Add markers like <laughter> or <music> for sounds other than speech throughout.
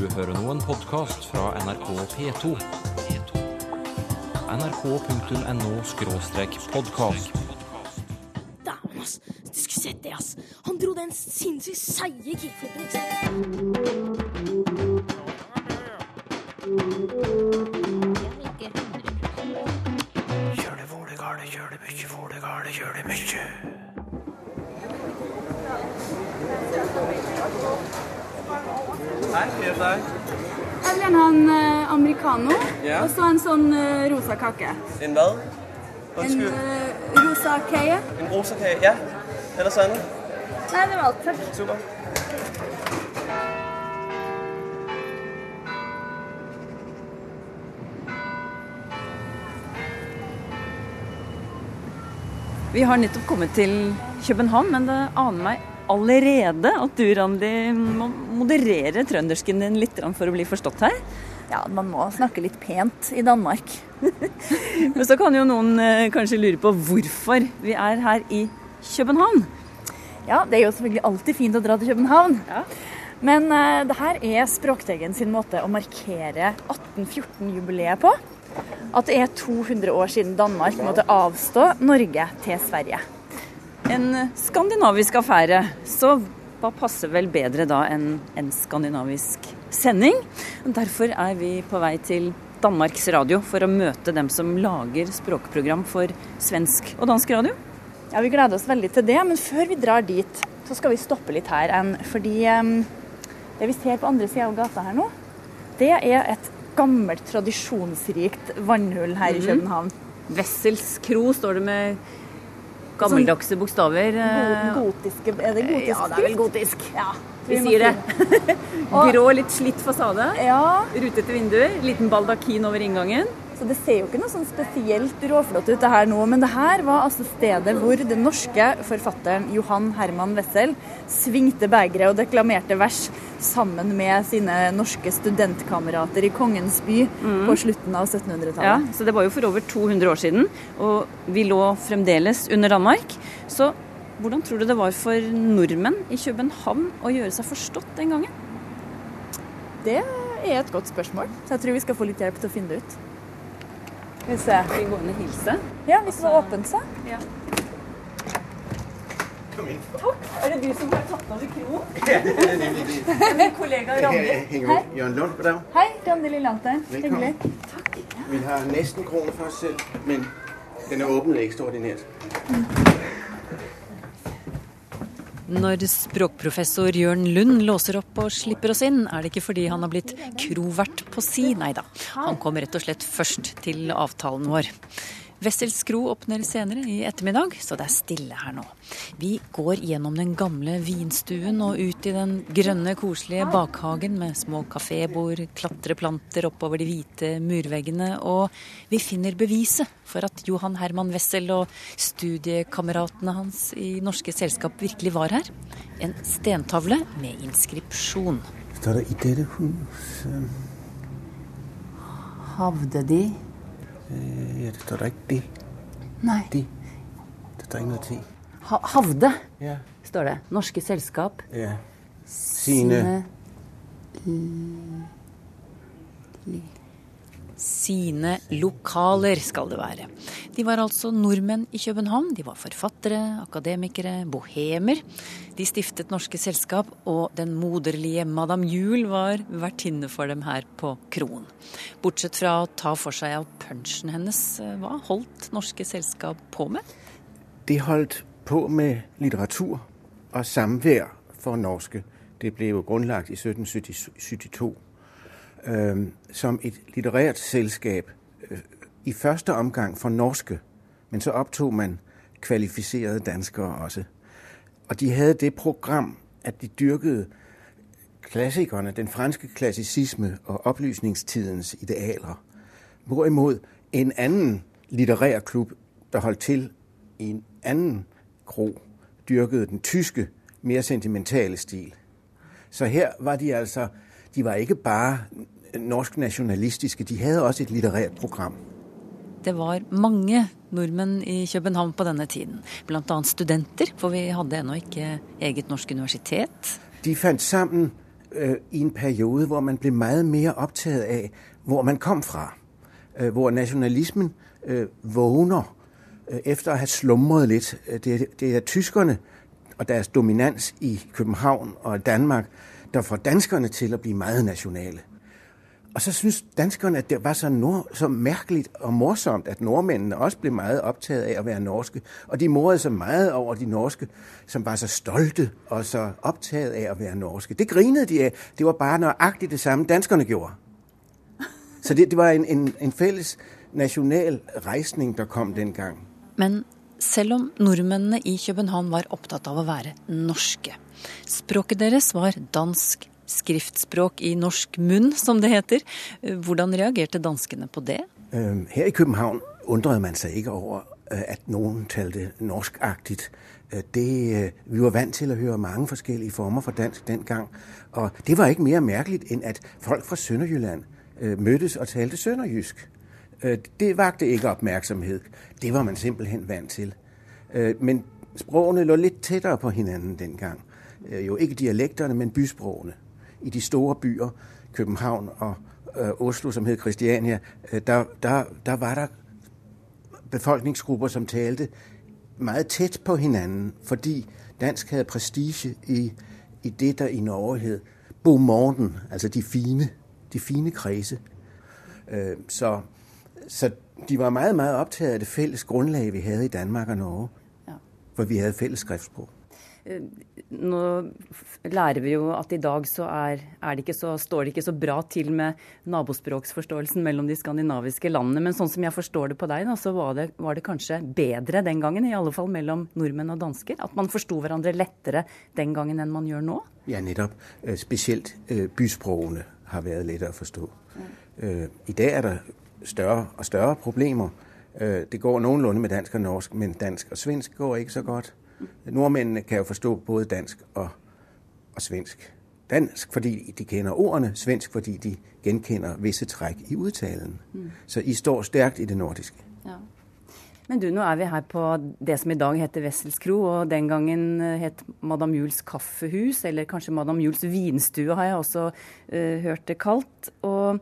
Du hører nå en podkast fra NRK P2. nrk.no-podkast. Dæven, ass. Du skulle sett det, ass. Han dro den sinnssykt seige kickflipen, ikke sant? Hei, deg. Jeg vil gjerne ha en uh, americano yeah. og så en sånn uh, rosa kake. En hva? En eh, rosa kake. En rosa kake, Ja. Eller sånn? Nei, det var alt, takk. Super. Vi har nettopp kommet til København, men det aner meg allerede at du, Randi, må moderere trøndersken din litt for å bli forstått her. Ja, man må snakke litt pent i Danmark. <laughs> Men så kan jo noen eh, kanskje lure på hvorfor vi er her i København. Ja, det er jo selvfølgelig alltid fint å dra til København. Ja. Men uh, det her er Språkteigen sin måte å markere 1814-jubileet på. At det er 200 år siden Danmark måtte avstå Norge til Sverige. En skandinavisk affære, så hva passer vel bedre da enn en skandinavisk sending? Derfor er vi på vei til Danmarks Radio for å møte dem som lager språkprogram for svensk og dansk radio. Ja, Vi gleder oss veldig til det, men før vi drar dit, så skal vi stoppe litt her. em, Fordi um, det vi ser på andre sida av gata her nå, det er et gammelt, tradisjonsrikt vannhull her i København. Wessels kro står det med gammeldagse bokstaver. eh, Gotiske, er det gotisk Ja, det er vel gotisk. Ja, Vi sier det. <laughs> Grå, litt slitt fasade. Ja, Rutete vinduer. Liten baldakin over inngangen. Så det ser jo ikke noe sånn spesielt råflott ut det her nå, men det her var altså stedet hvor den norske forfatteren Johan Herman Wessel svingte begeret og deklamerte vers sammen med sine norske studentkamerater i Kongens by på slutten av 1700-tallet. Ja, så det var jo for over 200 år siden, og vi lå fremdeles under Danmark. Så hvordan tror du det var for nordmenn i København å gjøre seg forstått den gangen? Det er et godt spørsmål, så jeg tror vi skal få litt hjelp til å finne det ut. Skal vi se. Skal vi gå inn og hilse? Ja, hvis det var åpent, så. Er det du som har tatt over kroen? <laughs> Ja. Min kollega Randi. hænger. Jørgen Lund, goddag. Hei, Randi. Velkommen. Hyggelig. Vi har næsten kroner for os selv, men den er åbnet ekstraordinært. Når språkprofessor Jørn Lund låser opp og slipper oss inn, er det ikke fordi han har blitt krovert på si, nei da. Han kom rett og slett først til avtalen vår. Wessels Skro åpner senere i ettermiddag, så det er stille her nå. Vi går gjennom den gamle vinstuen og ut i den grønne, koselige bakhagen med små kafébord, klatreplanter oppover de hvite murveggene, og vi finner beviset for at Johan Herman Wessel og studiekameratene hans i norske selskap virkelig var her. En stentavle med inskripsjon. Står det i deres hus? øh, Havde de øh, Ja, det står da ikke de. Nei. De. Det står ikke til. Ha havde, Ja. står det. Norske selskap. Ja. Sine. Sine lokaler skal det være. De var altså nordmenn i København. De var forfattere, akademikere, bohemer. De stiftet norske selskap, og den moderlige Madam Juel var vertinne for dem her på Kroen. Bortsett fra å ta for seg av punsjen hennes, hva holdt norske selskap på med? De holdt på med litteratur og samvær for norske. Det ble jo grunnlagt i 1772 øh, som et litterært selskab. øh, I første omgang for norske, men så optog man kvalificerede danskere også. Og de hadde det program at de dyrkede klassikerne, den franske klassicisme og opplysningstidens idealer. Hvorimod en anden litterær klub, der holdt til i en anden kro, dyrkede den tyske, mer sentimentale stil. Så her var de altså De var ikke bare norsk nasjonalistiske, de hadde også et litterært program. Det var mange nordmenn i København på denne tiden. Bl.a. studenter, for vi hadde ennå ikke eget norsk universitet. De fant sammen øh, i en periode, hvor man ble meget mer opptatt av hvor man kom fra. Øh, hvor nasjonalismen øh, vågner øh, efter å ha slumret litt. Øh, Det, det er tyskerne og deres dominans i København og Danmark, der får danskerne til at blive meget nationale. Og så synes danskerne, at det var så, nord, så mærkeligt og morsomt, at nordmændene også blev meget optaget af at være norske. Og de morede så meget over de norske, som var så stolte og så optaget af at være norske. Det grinede de af. Det var bare nøjagtigt det samme, danskerne gjorde. Så det, det var en, en, en fælles national rejsning, der kom dengang. Men selv om nordmennene i København var opptatt av å være norske, språket deres var dansk, skriftspråk i norsk munn, som det heter. Hvordan reagerte danskene på det? Her i København undrede man seg ikke over, øh, at noen talte norskaktig. Øh, øh, vi var vant til å høre mange forskellige former for dansk dengang, og det var ikke mer merkelig enn at folk fra Sønderjylland møttes og talte sønderjysk. Det vakte ikke oppmerksomhet. Det var man simpelthen vant til. Men språkene lå litt tettere på hinanden dengang. Øh, Jo ikke dialekterne, men bysprogene. I de store byer, København og øh, Oslo, som hed Christiania, øh, der, der, der var der befolkningsgrupper, som talte meget tæt på hinanden, fordi dansk havde prestige i, i det, der i Norge hed Bomorden, altså de fine, de fine kredse. Øh, så, så de var meget, meget optaget af det fælles grundlag, vi havde i Danmark og Norge, Ja. for vi havde fælles skriftsprog. Nå lærer vi jo at i dag så er, er det ikke så, står det ikke så bra til med nabospråksforståelsen mellom de skandinaviske landene. Men sånn som jeg forstår det på deg, da, så var det, var det kanskje bedre den gangen? I alle fall mellom nordmenn og dansker? At man forsto hverandre lettere den gangen enn man gjør nå? Ja, netop. Spesielt Specielt øh, har været lettere å forstå. Øh, I dag er det større og større problemer. Det går noenlunde med dansk og norsk, men dansk og svensk går ikke så godt. Nordmændene kan jo forstå både dansk og, og svensk. Dansk, fordi de kender ordene, svensk, fordi de genkender visse træk i udtalen. Så I står stærkt i det nordiske. Ja. Men du, nå er vi her på det som i dag heter Vesselskro, og den gangen eh, het Madame Jules kaffehus, eller kanskje Madame Jules vinstue har jeg også uh, hørt det kalt. Og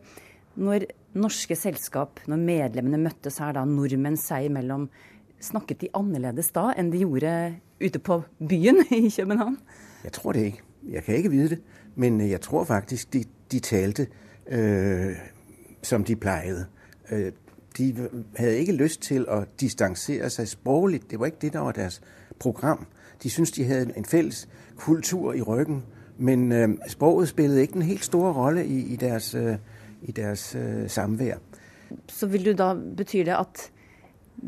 når norske selskap, når medlemmene møttes her da, nordmenn seg imellom, snakket de annerledes da enn de gjorde ute på byen i København? Jeg tror det ikke. Jeg kan ikke vide det, men jeg tror faktisk, de, de talte, øh, som de plejede. Øh, de hadde ikke lyst til å distansere seg språklig. Det var ikke det, der var deres program. De syntes, de hadde en felles kultur i ryggen, men øh, sproget spilte ikke den helt store rolle i, i deres, øh, i deres øh, samvær. Så vil du da betyr det at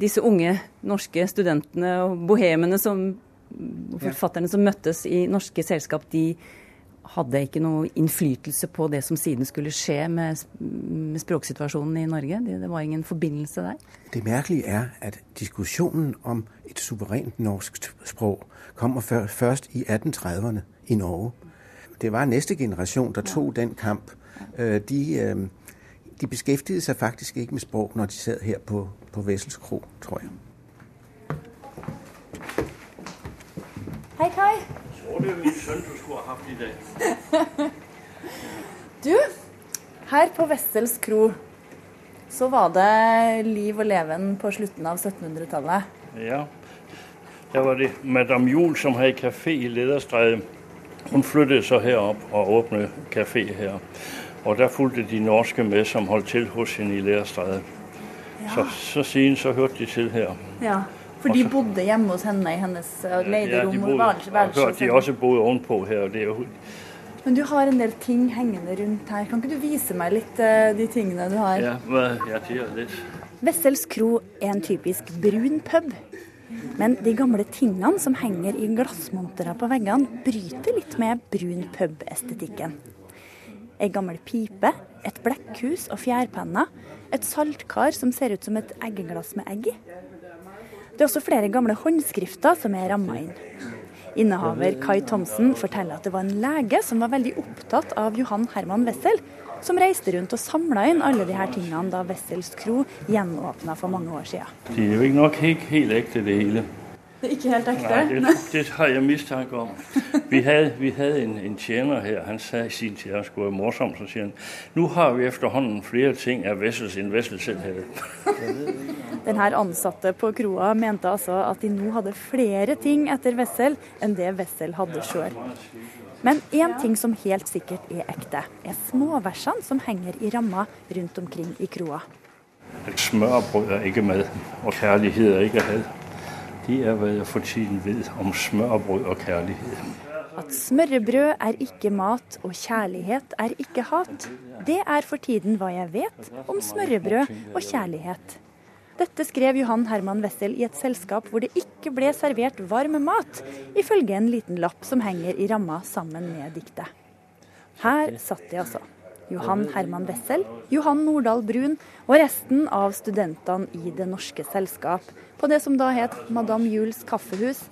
disse unge norske studentene og bohemene som forfatterne som møttes i norske selskap, de hadde ikke noe innflytelse på det som siden skulle skje med, med språksituasjonen i Norge? Det, det var ingen forbindelse der? Det merkelige er, at diskusjonen om et suverent norsk språk kommer før, først i 1830'erne i Norge. Det var neste generasjon der tog den kamp. Øh, De, øh, de beskæftigede sig faktisk ikke med sprog, når de sad her på, på Vessels Kro, tror jeg. Hei, Kai. tror, det er min sønn du skulle ha haft i dag. <laughs> Du, her på Wessels kro så var det liv og leven på slutten av 1700-tallet. Ja. Der var det Madame Juel som hadde kafé i Lederstredet. Hun flyttet så herop og åpnet kafé her. Og der fulgte de norske med, som holdt til hos henne i Lederstræde. Så, så siden så hørte de til her. Ja, For de bodde hjemme hos henne i hennes leide rom de og værelse- og hørte, de også bodde ovenpå her. Og det er jo, Men du har en del ting hengende rundt her. Kan ikke du vise meg litt uh, de tingene du har? ja, jeg tider litt. Wessels kro er en typisk brun pub. Men de gamle tingene som henger i glassmontere på veggene, bryter litt med brun pub-estetikken. Ei gammel pipe, et blekkhus og fjærpenner, et saltkar som ser ut som et eggeglass med egg i. Det er også flere gamle håndskrifter som er ramma inn. Innehaver Kai Thomsen forteller at det var en lege som var veldig opptatt av Johan Herman Wessel, som reiste rundt og samla inn alle de her tingene da Wessels kro gjenåpna for mange år siden. Det er jo ikke nok helt, helt ekte, det hele. Det er ikke helt ekte? Nej, det, det har jeg mistanke om. Vi havde, vi havde en, en tjener her, han sagde i sin tid, han skulle være morsom, så siger han, nu har vi efterhånden flere ting af Vessels, end Vessel selv havde. Den her ansatte på kroa mente altså at de nå hadde flere ting etter Wessel enn det Wessel hadde sjøl. Men én ting som helt sikkert er ekte, er småversene som henger i ramma rundt omkring i kroa. Smørbrød er ikke med, og kjærlighet er ikke had. Det er, hvad jeg for tiden ved om smørbrød og kjærlighet. At smørbrød er ikke mat og kjærlighet er ikke hat, det er for tiden hva jeg vet om smørbrød og kjærlighet. Dette skrev Johan Herman Wessel i et selskap hvor det ikke ble servert varm mat, ifølge en liten lapp som henger i ramma sammen med diktet. Her satt de altså. Johan Herman Wessel, Johan Nordahl Brun og resten av studentene i Det Norske Selskap på det som da het Madame Jules kaffehus,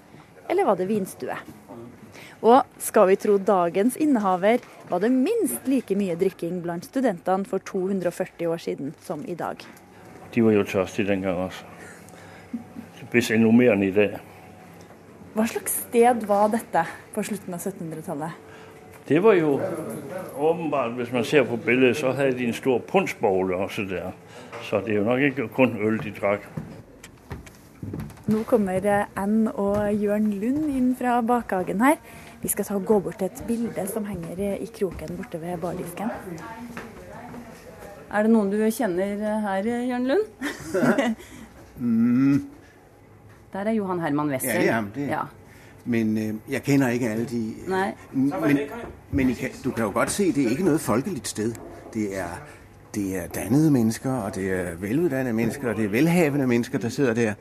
eller var det vinstue? Og skal vi tro dagens innehaver, var det minst like mye drikking blant studentene for 240 år siden som i dag. De var jo tørstige den gang også. Det ble enda mer enn i dag. Hva slags sted var dette på slutten av 1700-tallet? Det var jo åpenbart, hvis man ser på billedet, så hadde de en stor pundsbogle også der. Så det er jo nok ikke kun øl, de drak. Nå kommer Ann og Jørn Lund inn fra bakhagen her. Vi skal ta og gå bort til et bilde som henger i kroken borte ved bardisken. Er det noen du kjenner her, Jørn Lund? <laughs> Mm, Der er Johan Herman Wessel. ja, det er. Det. Ja. Men øh, jeg kender ikke alle de... Nei. Men, men I kan, du kan jo godt se, det er ikke noget folkeligt sted. Det er, det er dannede mennesker, og det er veluddannede mennesker, og det er velhavende mennesker, der sidder der.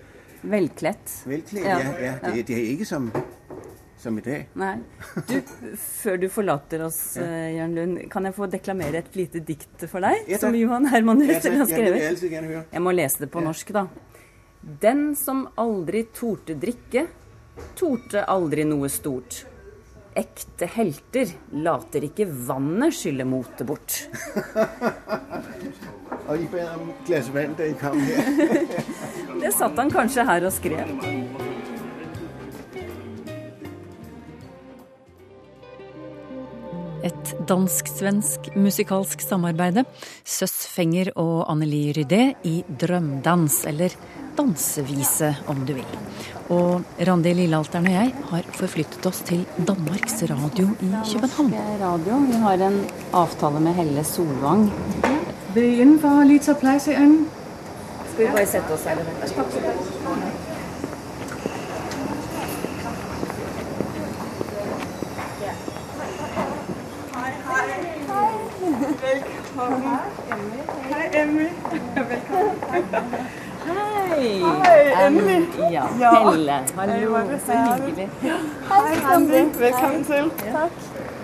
Velklædt. Velklædt, ja. ja, ja. Det, det er ikke som, som i dag. Nei. Du, før du forlater oss, ja. Jørn Lund, kan jeg få deklamere et lite dikt for deg? Ja, som Johan Herman takk. har Ja, det vil jeg altid gerne høre. Jeg må lese det på norsk, da. Den som aldri torde drikke, torde aldri noe stort. Ekte helter later ikke vannet skylle motet bort. <laughs> <laughs> Det satt han kanskje her og skrev. Et dansk-svensk musikalsk samarbeide. Søss Fenger og Anneli Rydé i Drømdans, eller dansevise om du vil. Og Randi Lillealteren og jeg har forflyttet oss til Danmarks Radio i København. Radio. Vi har en avtale med Helle Solvang. Vil I indenfor lige tage plads herinde? Skal vi bare sette oss her? eller? Hei, Emmy. Hei! Hei, endelig. Ja, Ja. Helle. Hallo, så hyggelig. Hei, Randi. Velkommen til.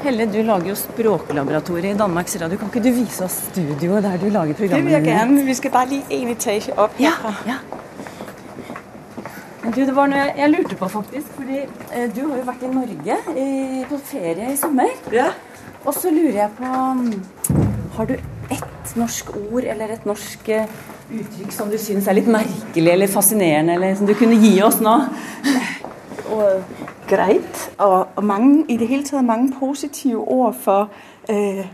Helle, du lager jo Språklaboratoriet i Danmarks Radio. Kan ikke du vise oss studioet der du lager Det vil jeg gjerne. Vi skal bare lige en etasje opp. herfra. Ja. Men du, det var noe jeg, jeg lurte på, faktisk. Fordi eh, du har jo vært i Norge i, på ferie i sommer. Ja. Og så lurer jeg på mm, Har du ett norsk ord eller et norsk eh, uttrykk som du syns er litt merkelig eller fascinerende, eller som du kunne gi oss nå? Og greit, og, og mange, i det hele tatt mange positive ord for, øh,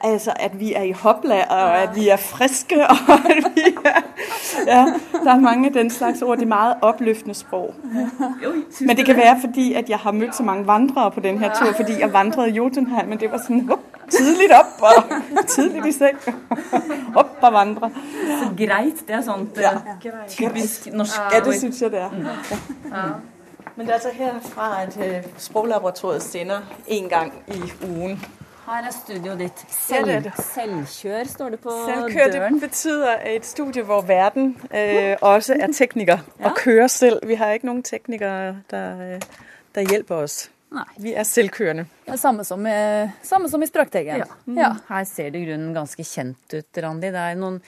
altså at vi er i hopla, og at vi er friske, <laughs> og at vi er, ja, der er mange af den slags ord. Det er meget opløftende sprog. Men det kan være, fordi at jeg har mødt så mange vandrere på den her tur, fordi jeg vandrede i Jotunheim, men det var sådan, up, tidligt op og <laughs> tidligt i seng. Op og vandre. Så greit, det er sånt Ja. eh, typisk norsk Ja, det synes jeg, det er. Men det er altså herfra, at øh, Sproglaboratoriet sender en gang i ugen. Her er studioet ditt. Ja, det er Selv, selvkjør står det på Selvkør, døren. det betyder et studie, hvor verden øh, også er tekniker og kører selv. Vi har ikke noen teknikere, der, øh, der hjelper oss. Nei. Vi er selvkørende. Det er samme som, i- samme som i Språkteigen. Ja. Ja. Her ser det i grunnen ganske kjent ut, Randi. Det er noen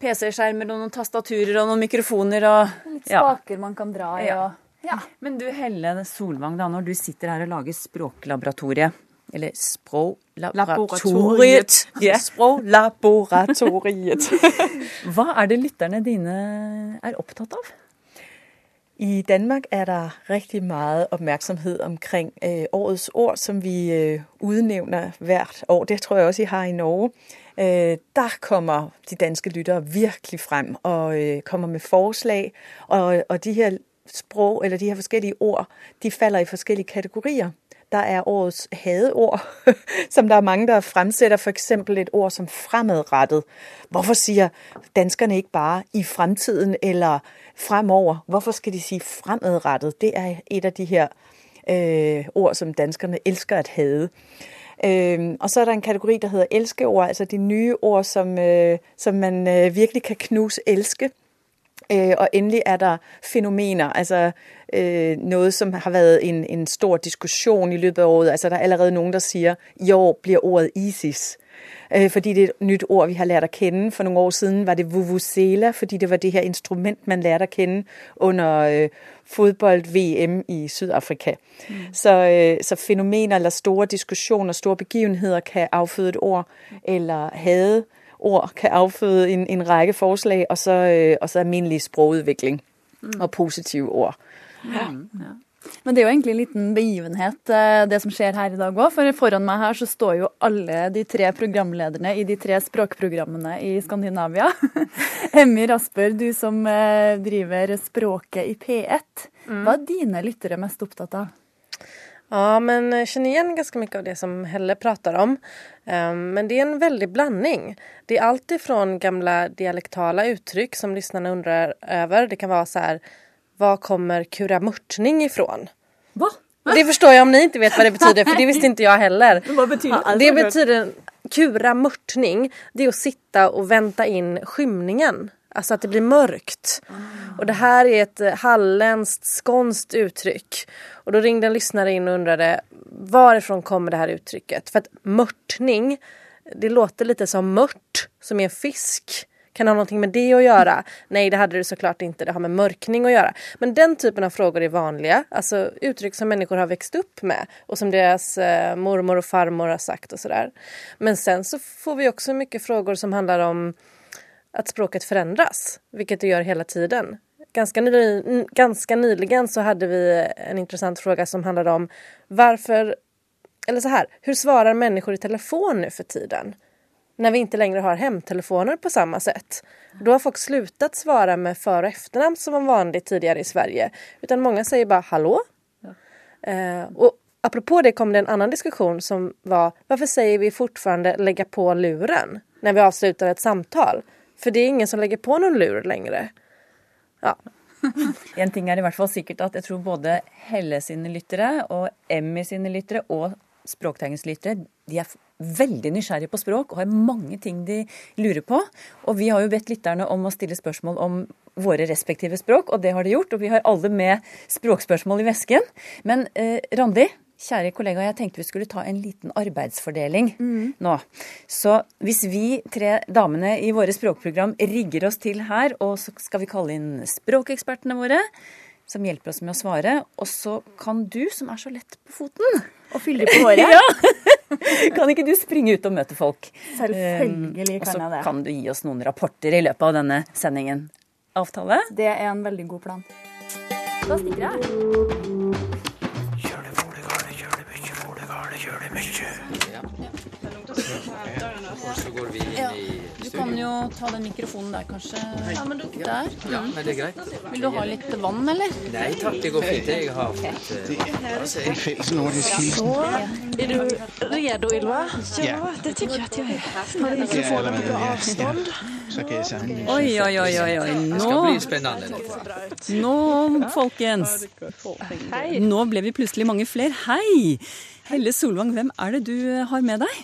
PC-skjermer og noen tastaturer og noen mikrofoner og Litt ja. spaker man kan dra i. Ja. Og, ja. Men du Helle Solvang, da, når du sitter her og lager Språklaboratoriet, eller Språklaboratoriet Ja, <laughs> Sproglaboratoriet. <laughs> Hva er det lytterne dine er opptatt av? I Danmark er der rigtig meget opmærksomhed omkring øh, årets ord, som vi øh, udnævner hvert år. Det tror jeg også, I har i Norge. Øh, der kommer de danske lyttere virkelig frem og øh, kommer med forslag, og, og de her sprog, eller de her forskellige ord, de falder i forskellige kategorier. Der er årets hadeord, <laughs> som der er mange, der fremsætter. Eksempel et ord som fremadrettet. Hvorfor siger danskerne ikke bare i fremtiden eller fremover? Hvorfor skal de sige fremadrettet? Det er et af de her øh, ord, som danskerne elsker at hade. Øh, og så er der en kategori, der hedder elskeord, altså de nye ord, som, øh, som man øh, virkelig kan knuse elske. Øh, og endelig er der fænomener, altså øh, noget, som har været en, en stor diskussion i løbet af året. Altså der er allerede nogen, der siger, i år bliver ordet ISIS. Øh, fordi det er et nyt ord, vi har lært at kende. For nogle år siden var det vuvuzela, fordi det var det her instrument, man lærte at kende under øh, fodbold-VM i Sydafrika. Mm. Så, øh, så fænomener eller store diskussioner, store begivenheder kan afføde et ord, eller hade ord kan avføde en, en række forslag, og så, øh, og så almindelig sprogudvikling mm. og positive ord. Ja. ja. Men det er jo egentlig en liten begivenhet, eh, det som skjer her i dag òg. For foran meg her så står jo alle de tre programlederne i de tre språkprogrammene i Skandinavia. <laughs> Emmy Rasper, du som eh, driver Språket i P1. Mm. Hva er dine lyttere mest opptatt av? Ja, men jeg kjenner igjen ganske mye av det som Helle prater om. Um, men det er en veldig blandning. Det er alt fra gamle dialektale uttrykk som lyssnarna undrer over. Det kan være sånn Hva kommer kuramörtning ifrån? Va? Det forstår jeg om ni ikke vet hva det betyder, for det visste ikke jeg heller. Hva betyr det? Det betyder kuramörtning, det er å sitte og vente inn skymningen. Alltså att det blir mörkt. Och det här är ett eh, halländskt, skånskt uttryck. Och då ringde en lyssnare in och undrade varifrån kommer det här uttrycket? För att mörtning, det låter lite som mört, som är en fisk. Kan det ha någonting med det att göra? Nej, det hade det såklart inte. Det har med mörkning att göra. Men den typen av frågor är vanliga. Alltså uttryck som människor har växt upp med och som deras eh, mormor och farmor har sagt och sådär. Men sen så får vi också mycket frågor som handlar om att språket förändras, vilket det gör hela tiden. Ganska, ny, ganska nyligen så hade vi en intressant fråga som handlade om varför, eller så här, hur svarar människor i telefon nu för tiden? När vi inte längre har hemtelefoner på samma sätt. Då har folk slutat svara med för och efternamn som var vanligt tidigare i Sverige. Utan många säger bara hallå. Ja. Eh, och apropå det kom det en annan diskussion som var varför säger vi fortfarande lägga på luren när vi avslutar ett samtal? For det er ingen som legger på noen lur lenger. Ja. <laughs> en ting er i hvert fall sikkert at jeg tror både Helle sine lyttere og Emmy sine lyttere og Språktegnens lyttere de er veldig nysgjerrige på språk og har mange ting de lurer på. Og vi har jo bedt lytterne om å stille spørsmål om våre respektive språk, og det har de gjort. Og vi har alle med språkspørsmål i vesken. Men eh, Randi, Kjære kollega, jeg tenkte vi skulle ta en liten arbeidsfordeling mm. nå. Så hvis vi tre damene i våre språkprogram rigger oss til her, og så skal vi kalle inn språkekspertene våre, som hjelper oss med å svare, og så kan du, som er så lett på foten Og fylle på håret? <laughs> ja! <laughs> Kan ikke du springe ut og møte folk? Selvfølgelig kan jeg det. Og så kan du gi oss noen rapporter i løpet av denne sendingen. Avtale? Det er en veldig god plan. Da stikker jeg Så går vi inn ja. Du kan jo ta den mikrofonen der, kanskje. Ja, men du, der. Ja, men det er greit. Vil du ha litt vann, eller? Nei takk, det går fint. Jeg har fått uh, En felles nordisk hilsen. Er du redo, Ylva? Ja, det tykker jeg at jeg er Har mikrofonen på avstand? avstånd? Oi, oi, oi, oi, oi. Nå, det skal bli spennende. Nå, folkens. Nå ble vi plutselig mange flere. Hei! Helle Solvang, hvem er det du eh, har med deg?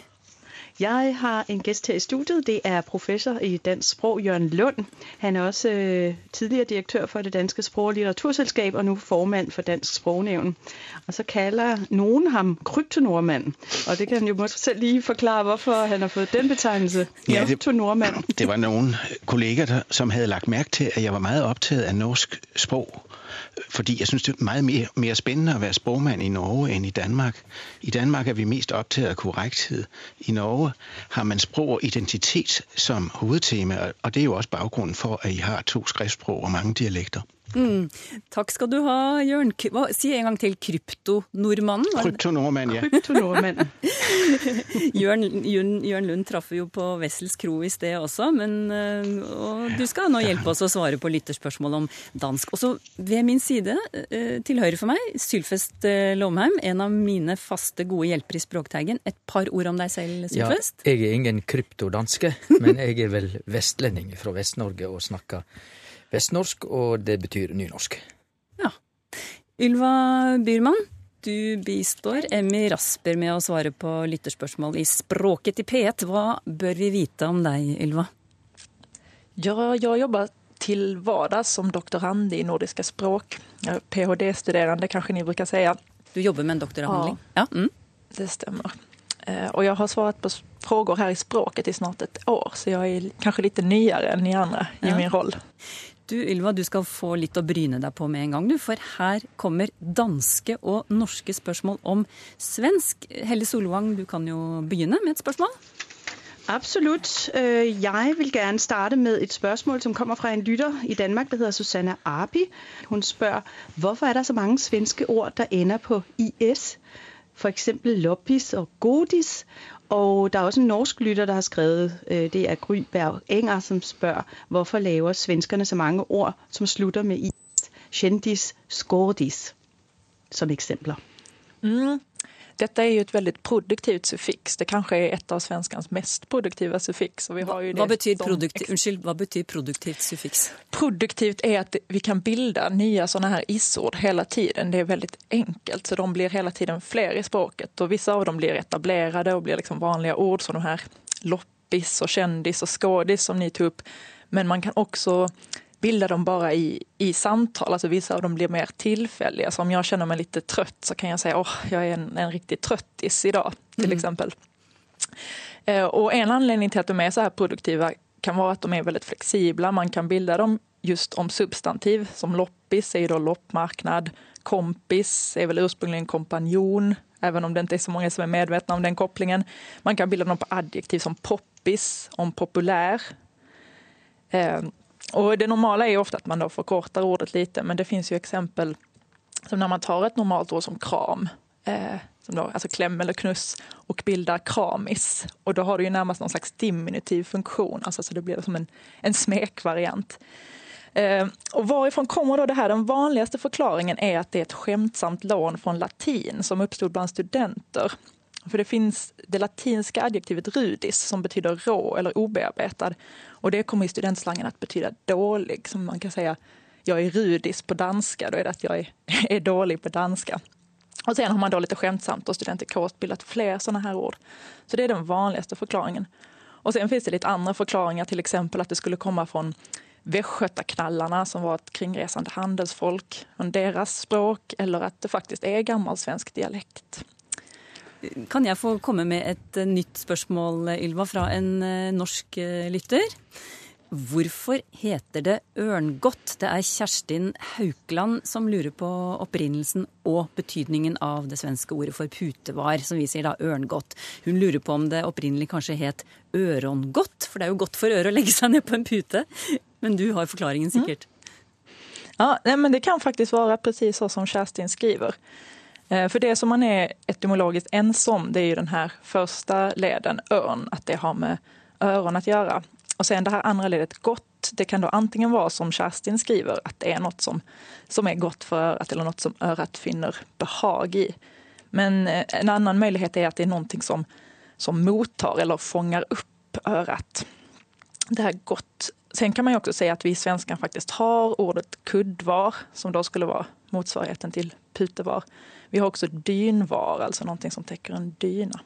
Jeg har en gæst her i studiet. Det er professor i dansk sprog Jørgen Lund. Han er også øh, tidligere direktør for det danske sprog- og litteraturselskab, og nu formand for Dansk Sprognævn. Og så kalder noen ham kryptonordmanden. Og det kan han jo måske selv lige forklare, hvorfor han har fået den betegnelse. Ja, det, det var nogle kolleger, som havde lagt mærke til, at jeg var meget optaget af norsk sprog fordi jeg synes, det er meget mere, mere spændende at være sprogmand i Norge enn i Danmark. I Danmark er vi mest opptatt av korrekthed. I Norge har man sprog og identitet som hovedtema, og det er jo også bakgrunnen for, at I har to skriftsprog og mange dialekter. Mm. Takk skal du ha, Jørn. Hva, si en gang til kryptonordmannen. Kryptonordmenn, ja. Kryptonordmann. <laughs> Jørn, Jørn, Jørn, Lund traff jo på Wessels kro i sted også, men eh, og du skal nå hjelpe oss å svare på lytterspørsmål om dansk. Også ved min side, eh, til høyre for meg, Sylfest eh, Lomheim, en av mine faste gode hjelpere i Språkteigen. Et par ord om deg selv, Sylfest? Ja, jeg er ingen kryptodanske, men jeg er vel vestlending fra Vest-Norge og snakker vestnorsk, og det betyr nynorsk. Ja. Ylva Byrman, du bistår Emmy Rasper med å svare på lytterspørsmål i Språket i P1. Hva bør vi vite om deg, Ylva? Ja, jeg jobber til hverdags som doktorand i nordiske språk. Ph.d.-studerende, kanskje ni bruker si. Du jobber med en doktoravhandling? Ja, ja. Mm. det stemmer. Eh, og jeg har svart på frågor her i språket i snart et år, så jeg er kanskje litt nyere enn de andre i ja. min rolle. Du Ylva, du skal få litt å bryne deg på med en gang, du. For her kommer danske og norske spørsmål om svensk. Helle Solvang, du kan jo begynne med et spørsmål. Absolutt. Øh, jeg vil gjerne starte med et spørsmål som kommer fra en lytter i Danmark, Det heter Susanne Arpi. Hun spør hvorfor er det så mange svenske ord der ender på IS? F.eks. loppis og godis. Og der er også en norsk lytter, der har skrevet, øh, det er Gry Berg Enger, som spør, hvorfor laver svenskerne så mange ord, som slutter med is, kjendis, skårdis, som eksempler. Mm. Dette er jo et veldig produktivt suffiks. Det kanskje er et av svenskans mest produktive suffiks. hva, betyr produktiv, unnskyld, hva betyr produktivt suffiks? Produktivt er at vi kan bilde nye sånne her isord hele tiden. Det er veldig enkelt, så de blir hele tiden flere i språket. Og visse av dem blir etablerte og blir liksom vanlige ord, som de her loppis og kjendis og skådis som ni tok opp. Men man kan også bilda dem bara i, i samtal. Alltså vissa av dem blir mer tillfälliga. Så om jag känner mig lite trött så kan jag säga åh, jag är en, en riktig tröttis idag till mm. exempel. Eh, och en anledning till att de är så här produktiva kan vara att de är väldigt flexibla. Man kan bilda dem just om substantiv. Som loppis är ju då loppmarknad. Kompis är väl ursprungligen kompanjon, även om det inte är så många som är medvetna om den kopplingen. Man kan bilda dem på adjektiv som poppis, om populär. Och det normala är ofta att man då förkortar ordet lite, men det finns ju exempel som när man tar ett normalt ord som kram, eh, som då, alltså kläm eller knuss, och bildar kramis. Och då har det ju närmast någon slags diminutiv funktion, alltså så det blir som en, en smekvariant. Eh, och varifrån kommer då det här? Den vanligaste förklaringen är att det är ett skämtsamt lån från latin som uppstod bland studenter. För det finns det latinska adjektivet rudis som betyder rå eller obearbetad. Och det kommer i studentslangen att betyda dålig. Som man kan säga, jag är rudis på danska, då är det att jag är, <laughs> är dålig på danska. Och sen har man då lite skämtsamt och studenter K bildat fler sådana ord. Så det är den vanligaste förklaringen. Och sen finns det lite andra förklaringar, till exempel att det skulle komma från Västgötaknallarna som var ett kringresande handelsfolk, från deras språk, eller att det faktiskt är gammalsvensk dialekt. Kan jeg få komme med et eh, nytt spørsmål, Ylva, fra en eh, norsk eh, lytter? Hvorfor heter det ørngodt? Det er Kjerstin Haukland som lurer på opprinnelsen og betydningen av det svenske ordet for putevar, som vi sier da ørngodt. Hun lurer på om det opprinnelig kanskje het ørongodt, for det er jo godt for øret å legge seg ned på en pute. Men du har forklaringen sikkert. Mm. Ja, men det kan faktisk være precis så som Kjerstin skriver. Eh, för det som man är etymologiskt ensom, det är ju den här första leden, örn, att det har med öron att göra. Och sen det här andra ledet, gott, det kan då antingen vara som Kerstin skriver, att det är något som, som är gott för örat eller något som örat finner behag i. Men eh, en annan möjlighet är att det är någonting som, som mottar eller fångar upp örat. Det här gott. Sen kan man ju också säga att vi i svenskan faktiskt har ordet kuddvar, som då skulle vara motsvarigheten till putevar. Vi har också dynvar, alltså någonting som täcker en dyna.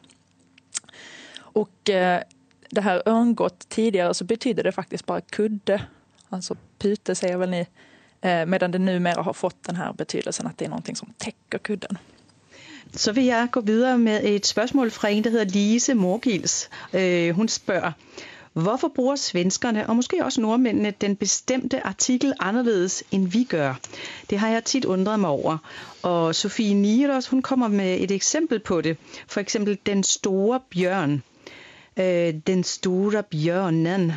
Och eh, det här örngott tidigare så betydde det faktiskt bara kudde. Alltså pute säger väl ni. Eh, medan det numera har fått den här betydelsen att det är någonting som täcker kudden. Så vil jeg gå videre med et spørsmål fra en, der hedder Lise Morgils. Øh, hun spørger, Hvorfor bruger svenskerne, og måske også nordmændene, den bestemte artikel anderledes, end vi gør? Det har jeg tit undret mig over. Og Sofie Nieros, hun kommer med et eksempel på det. For eksempel den store bjørn. Øh, den store bjørnen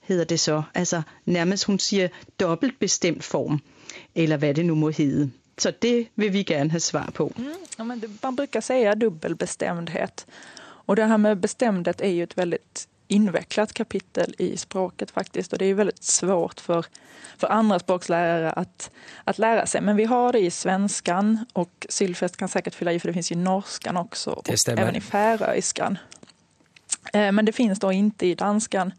hedder det så. Altså nærmest, hun sier dobbeltbestemt form. eller hva det nå må hede. Så det vil vi gjerne ha svar på. Mm, ja, man bruker si dobbeltbestemthet. Og det her med bestemthet er jo et väldigt invecklat kapitel i språket faktiskt och det är väldigt svårt för, för andra språkslärare att, att lära sig. Men vi har det i svenskan och Sylfest kan säkert fylla i för det finns i norskan också och även i färöiskan. Eh, men det finns då inte i danskan.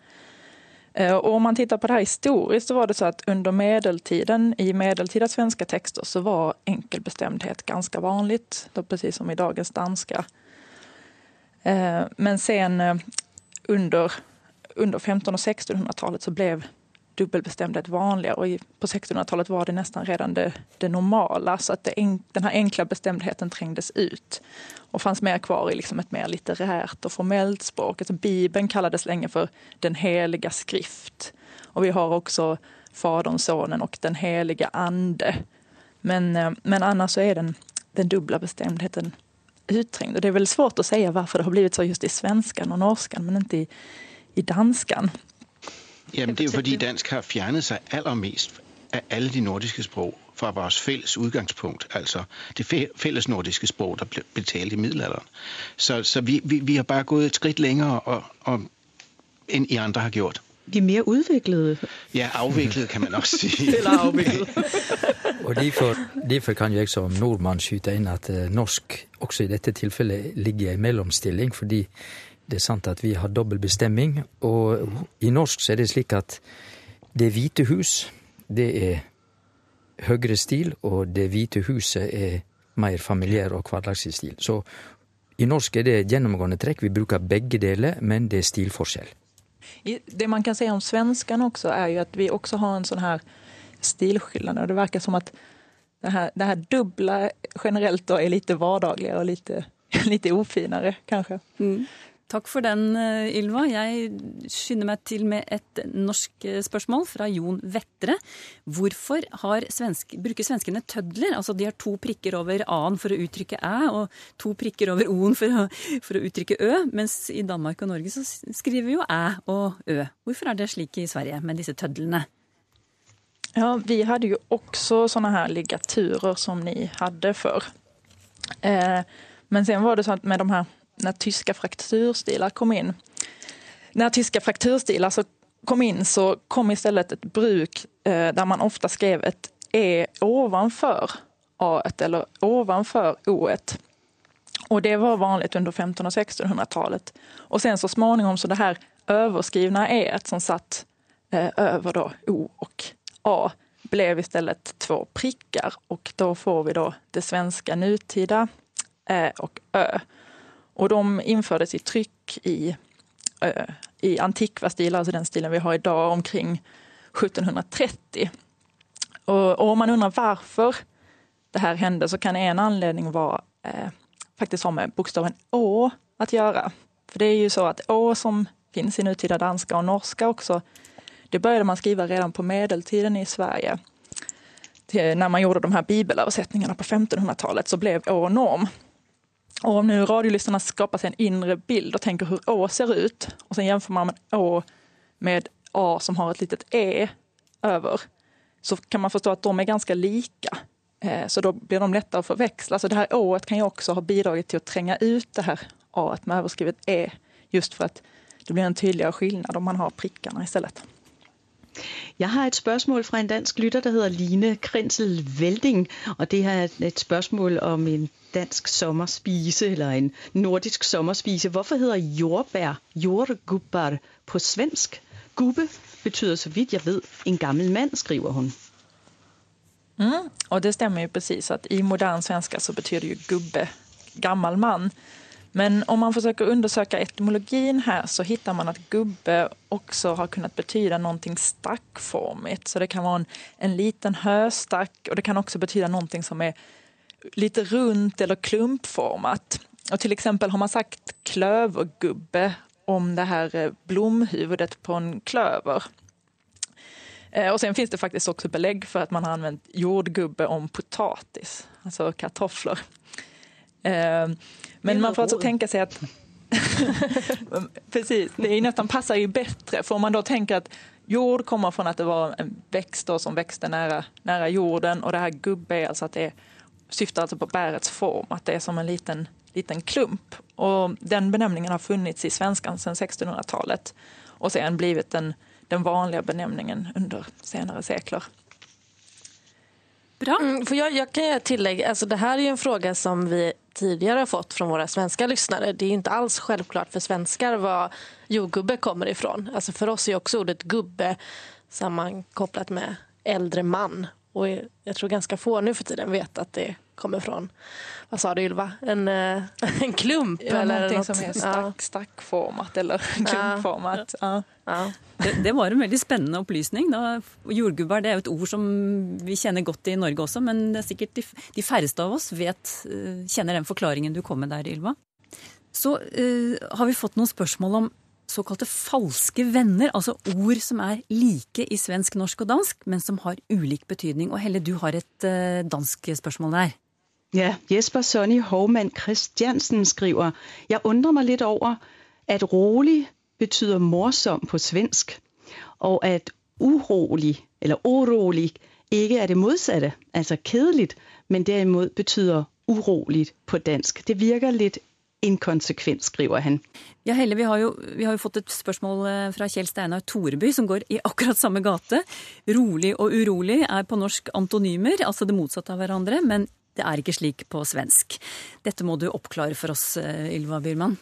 Og och om man tittar på det här historiskt så var det så att under medeltiden, i medeltida svenska texter, så var enkelbestämdhet ganska vanligt, då precis som i dagens danska. Eh, men sen under, under 1500 och 1600-talet så blev dubbelbestämdhet vanligare och på 1600-talet var det nästan redan det, det normala så att det, den här enkla bestämdheten trängdes ut och fanns mer kvar i liksom ett mer litterärt och formellt språk. Alltså Bibeln kallades länge för den heliga skrift och vi har också Fadern, Sonen och den heliga Ande. Men, eh, men annars så är den, den dubbla bestämdheten utträngd. Och det är väl svårt att säga varför det har blivit så just i svenskan och norskan men inte i, i danskan. Jamen, det er jo fordi dansk har fjernet sig allermest av alle de nordiske språk fra vores fælles udgangspunkt, altså det fælles nordiske sprog, der blev talt i middelalderen. Så, så vi, vi, vi har bare gået et skridt længere, og, og, end I andre har gjort. Vi mer mere udviklede. Ja, avviklede kan man også sige. <laughs> Eller afviklet. <laughs> og derfor, derfor kan jeg som nordmann skyte inn at uh, norsk også i dette tilfellet ligger i mellomstilling, fordi det er sant at vi har dobbel bestemming. Og i norsk så er det slik at Det hvite hus, det er høyere stil, og Det hvite huset er mer familiær og hverdagslig stil. Så i norsk er det gjennomgående trekk. Vi bruker begge deler, men det er stilforskjell. Det man kan si om svenskan også, er jo at vi også har en sånn her stilskillnad. Det virker som at det her, det her dubbla generellt da er litt hverdagligere og litt, <laughs> lite ofinare kanske. Mm. Takk for den, eh, Ylva. Jeg skynder meg til med et norsk eh, spørsmål fra Jon Vettre. Hvorfor svensk, bruker svenskene tødler? Altså de har to prikker over a-en for å uttrykke æ, og to prikker over o-en for, for, å uttrykke ø. Mens i Danmark og Norge så skriver vi jo æ og ø. Hvorfor er det slik i Sverige med disse tødlene? Ja, vi hadde jo også sånne her ligaturer som ni hadde før. Eh, men sen var det sånn at med de her när tyska frakturstilar kom in. När tyska frakturstilar så kom in så kom istället ett bruk eh, där man ofta skrev ett E ovanför A eller ovanför O. Och det var vanligt under 1500 och 1600-talet. Och sen så småningom så det här överskrivna E som satt eh, över då O och A blev istället två prickar och då får vi då det svenska nutida Ä och Ö. Och de infördes i tryck i, äh, i antikva stilar, alltså den stilen vi har idag, omkring 1730. Och, om man undrar varför det här hände så kan en anledning vara eh, faktiskt ha med bokstaven Å att göra. För det är ju så att Å som finns i nutida danska och norska också, det började man skriva redan på medeltiden i Sverige. När man gjorde de här bibelöversättningarna på 1500-talet så blev Å norm. Och om nu radiolyssnarna skapar sig en inre bild och tänker hur Å ser ut och sen jämför man med Å med A som har ett litet E över så kan man förstå att de är ganska lika. Eh, så då blir de lättare att förväxla. Så det här Å kan ju också ha bidragit till att tränga ut det här A med överskrivet E just för att det blir en tydeligere skillnad om man har prickarna istället. Jeg har et spørsmål fra en dansk lytter, der hedder Line Krinsel Velding, og det er et spørgsmål om en dansk sommerspise, eller en nordisk sommerspise. Hvorfor hedder jordbær jordgubbar på svensk? Gubbe betyder, så vidt jeg ved, en gammel mann, skriver hun. Mm, og det stemmer jo precis at i modern svenska så betyder ju gubbe gammel man. Men om man försöker undersöka etymologin här så hittar man att gubbe också har kunnat betyda någonting stackformigt. Så det kan vara en, en liten höstack och det kan också betyda någonting som är lite rundt eller klumpformat. Och till exempel har man sagt klövergubbe om det här eh, blomhuvudet på en klöver. Og och sen finns det faktiskt också belägg för att man har använt jordgubbe om potatis, alltså kartofflor. Eh, men man får alltså tänka sig att <laughs> Precis, det är nästan passar ju bättre. För om man då tänker att jord kommer från att det var en växt som växte nära, nära jorden och det här gubbe är alltså att det syftar alltså på bärets form, att det är som en liten, liten klump. Och den benämningen har funnits i svenskan sedan 1600-talet och sen blivit den, den vanliga benämningen under senare sekler. Bra. Mm, för jag, jag kan göra tillägg. Alltså, det här är ju en fråga som vi tidigare har fått från våra svenska lyssnare. Det är inte alls självklart för svenskar var jordgubbe kommer ifrån. Alltså för oss är också ordet gubbe sammankopplat med äldre man. Och jag tror ganska få nu för tiden vet att det kommer från, vad sa du Ylva, en, eh, <laughs> en klump? Ja, eller något. som är stack, stackformat eller klumpformat. Ja. Ja. Det, det var en veldig spennende opplysning. Da. Jordgubbar det er jo et ord som vi kjenner godt i Norge også, men det er sikkert de, de færreste av oss vet, eh, kjenner den forklaringen du kom med der, Ylva. Så uh, har vi fått noen spørsmål om såkalte falske venner, altså ord som er like i svensk, norsk og dansk, men som har ulik betydning. Og Helle, du har et eh, dansk spørsmål der. Ja, Jesper Sonny Hovmann Christiansen skriver, Jeg undrer meg litt over, at rolig betyder morsom på svensk, og at urolig eller urolig ikke er det modsatte, altså kjedelig, men derimod betyder urolig på dansk. Det virker lidt inkonsekvent, skriver han. Ja, Helle, vi har, jo, vi har jo fått et spørsmål eh, fra Kjell Steinar Toreby, som går i akkurat samme gate. Rolig og urolig er på norsk antonymer, altså det motsatte av hverandre, men det er ikke slik på svensk. Dette må du oppklare for oss, eh, Ylva Byrman.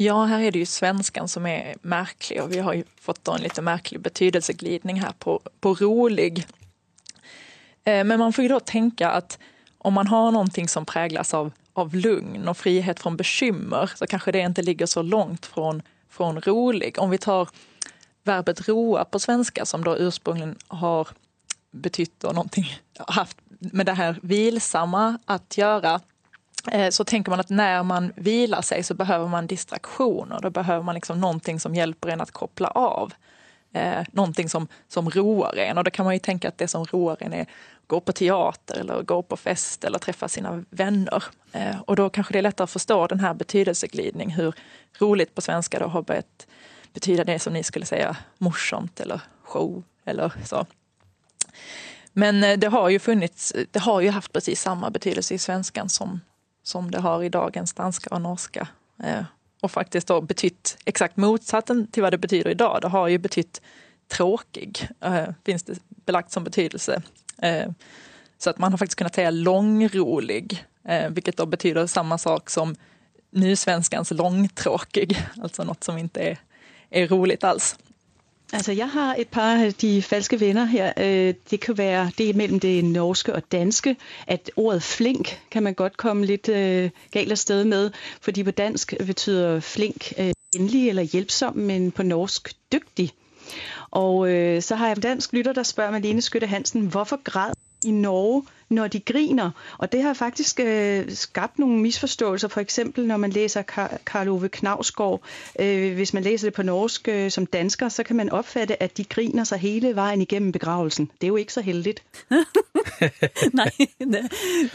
Ja, her er det jo svensken som er merkelig, og vi har jo fått en litt merkelig betydelseglidning her på, på rolig. Eh, Men man får jo da tenke at om man har noe som preges av, av lugn och frihet från bekymmer så kanske det inte ligger så från, från rolig. Om vi tar verbet roa på svenska som då ursprungligen har betytt då någonting, med det här vilsamma att göra eh, så tänker man att när man vilar sig så behöver man distraktioner. Då behöver man liksom någonting som hjälper en att koppla av. Eh, någonting som, som roar en. Och då kan man ju tänka att det som roar en att gå på teater eller gå på fest eller träffa sina vänner. Eh, och då kanske det är lättare att förstå den här. Hur roligt på svenska då har börjat betyda det som ni skulle säga morsomt eller show eller så. Men eh, det har ju funnits, det har ju haft precis samma betydelse i svenskan som, som det har i dagens danska och norska. Eh, och faktiskt då betytt exakt motsatsen till vad det betyder idag. Det har ju betytt tråkig, eh, finns det belagt som betydelse. Eh, så att man har faktiskt kunnat säga långrolig, eh, vilket då betyder samma sak som nysvenskans långtråkig, <laughs> alltså något som inte är, är roligt alls. Altså, jeg har et par av de falske venner her. Øh, Det kan være det mellom det norske og danske, at ordet flink kan man godt komme litt galt av sted med, fordi på dansk betyder flink endelig eller hjelpsom, men på norsk dygtig. Og øh, så har jeg en dansk lytter, der spørger Malene Skytte Hansen, hvorfor græd i Norge, når de griner? Og det har faktisk øh, skapt nogle misforståelser, for eksempel når man læser Karl Ove Knavsgaard. Øh, hvis man læser det på norsk øh, som dansker, så kan man opfatte, at de griner sig hele vejen igennem begravelsen. Det er jo ikke så heldigt. <laughs> Nei, det,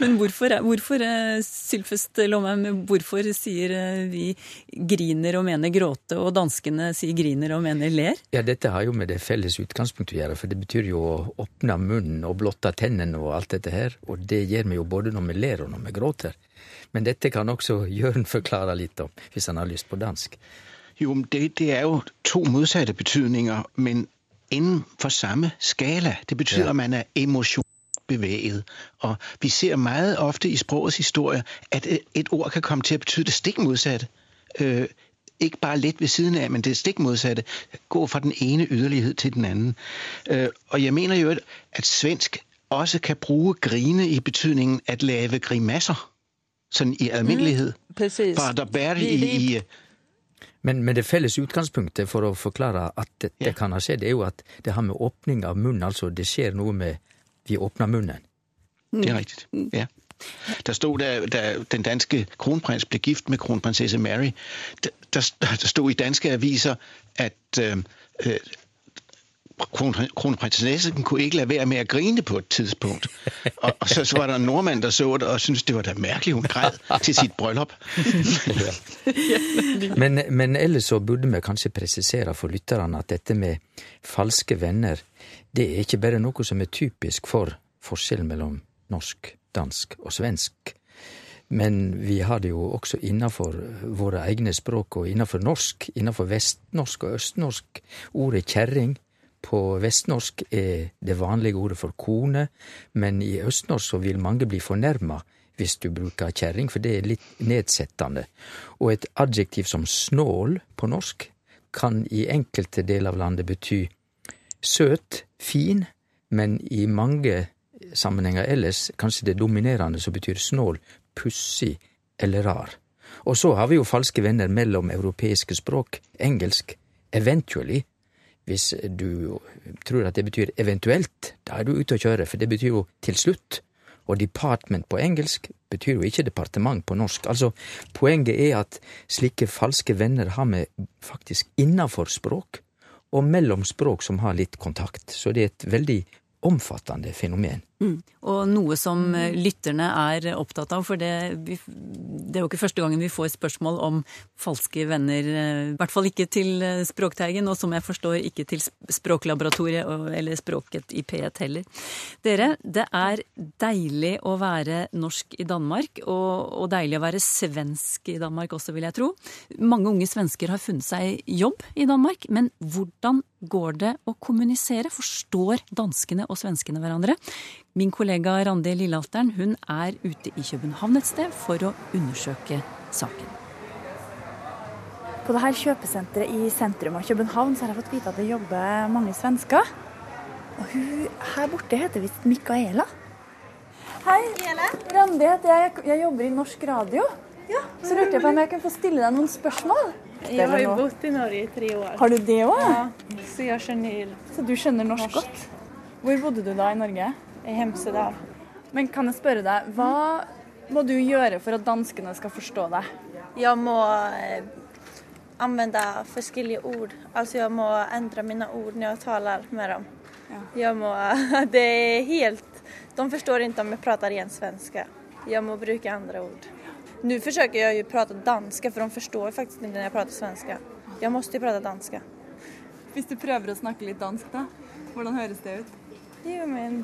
men hvorfor, hvorfor eh, Sylfest Lomheim, hvorfor sier eh, vi griner og mener gråte, og danskene sier griner og mener ler? Ja, dette har jo med det felles utgangspunktet å gjøre, for det betyr jo å åpne munnen og blotte tennene og alt dette her, og det gjør vi jo både når vi ler og når vi gråter. Men dette kan også Jørn forklare litt om, hvis han har lyst på dansk. Jo, det, det er jo to modsatte betydninger, men inden for samme skala. Det betyder, Ja. at man er emosjonsbeveget. Og vi ser meget ofte i sprogets historie, at et- ord kan komme til å betyde det stikk motsatte. Uh, ikke bare litt ved siden av, men det stikk motsatte. Gå fra den ene ytterlighet til den anden. Uh, og jeg mener jo, at svensk også kan bruge grine i betydningen at lave grimasser. Sånn i almindelighed. Precis. Bare der bærer det i, i Men, men det felles utgangspunktet for å forklare at dette kan ha skjedd, er jo at det har med åpning av munnen, altså det skjer noe med Vi åpner munnen. Det er riktig. ja. Der stod, da, da den danske kronprins ble gift med kronprinsesse Mary, der, der, der stod i danske aviser, at øh, øh, kronprinsessen kunne ikke lade være med at grine på et tidspunkt. Og, og så, så var der en nordmand, der så det og syntes, det var da mærkeligt, hun græd til sit bryllup. men, men ellers så burde vi kanskje presisere for lytterne at dette med falske venner, det er ikke bare noe som er typisk for forskjellen mellom norsk, dansk og svensk. Men vi har det jo også innafor våre egne språk, og innafor norsk, innafor vestnorsk og østnorsk. Ordet kjerring på vestnorsk er det vanlige ordet for kone, men i østnorsk så vil mange bli fornærma hvis du bruker kjerring, for det er litt nedsettende. Og et adjektiv som snål på norsk kan i enkelte deler av landet bety søt, fin, men i mange sammenhenger ellers, kanskje det dominerende, så betyr snål pussig eller rar. Og så har vi jo falske venner mellom europeiske språk. Engelsk eventually. Hvis du tror at det betyr eventuelt, da er du ute å kjøre, for det betyr jo til slutt. Og department på engelsk betyr jo ikke departement på norsk. Altså, poenget er at slike falske venner har vi faktisk innafor språk, og mellom språk som har litt kontakt. Så det er et veldig omfattende fenomen. Mm. Og noe som eh, lytterne er opptatt av, for det, det, er jo ikke første gangen vi får spørsmål om falske venner. Eh, I hvert fall ikke til eh, Språkteigen, og som jeg forstår ikke til Språklaboratoriet eller Språket i P1 heller. Dere, det er deilig å være norsk i Danmark, og, og deilig å være svensk i Danmark også, vil jeg tro. Mange unge svensker har funnet seg jobb i Danmark, men hvordan går det å kommunisere? Forstår danskene og svenskene hverandre? Min kollega Randi Lillealteren hun er ute i København et sted for å undersøke saken. På dette kjøpesenteret i sentrum av København så har jeg fått vite at det jobber mange svensker. Og hun her borte heter visst Micaela. Hei, Randi heter jeg. Jeg jobber i norsk radio. Ja, så lurte jeg på om jeg kunne få stille deg noen spørsmål. Jeg har jo bodd i Norge i tre år. Har du det òg? Ja, så jeg skjønner Så du skjønner norsk, norsk. godt? Hvor bodde du da i Norge? I Hemsedal. Men kan jeg spørre deg, hva må du gjøre for at danskene skal forstå deg? Jeg må eh, anvende forskjellige ord. Altså jeg må endre mine ord når jeg taler med dem. Ja. Jeg må, <laughs> det er helt De forstår ikke om jeg prater ren svensk. Jeg må bruke andre ord. Nå forsøker jeg å prate dansk, for de forstår faktisk ikke når jeg prater svensk. Jeg må jo prate dansk. Hvis du prøver å snakke litt dansk, da? Hvordan høres det ut? Jo, men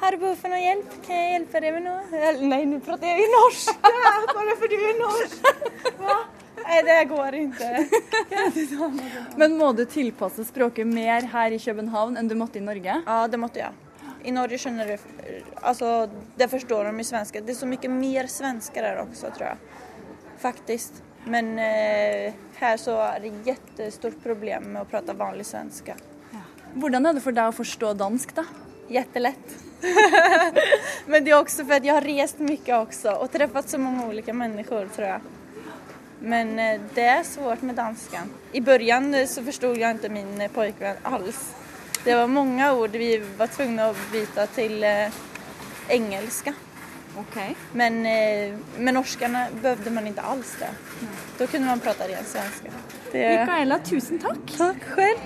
har du behov for noe hjelp? Kan jeg hjelpe deg med noe? Nei, nå prater jeg jo norsk! <laughs> Bare fordi du er norsk! Hva? Nei, det går ikke. Men må du tilpasse språket mer her i København enn du måtte i Norge? Ja, det måtte jeg. I Norge skjønner du Altså, det forstår de i svenska. Det er så mye mer svensker der også, tror jeg. Faktisk. Men eh, her så er det et kjempestort problem med å prate vanlig svensk. Ja. Hvordan er det for deg å forstå dansk, da? Jättelätt. <laughs> Men det är också för att jag har rest mycket också och träffat så många olika människor tror jag. Men eh, det är svårt med danskan. I början eh, så förstod jag inte min eh, pojkvän alls. Det var många ord vi var tvungna att byta till engelska. Okay. Men med norskarna behövde man inte alls det. Mm. Då kunde man prata ren svenska. Det... Mikaela, tusen tack. Tack själv.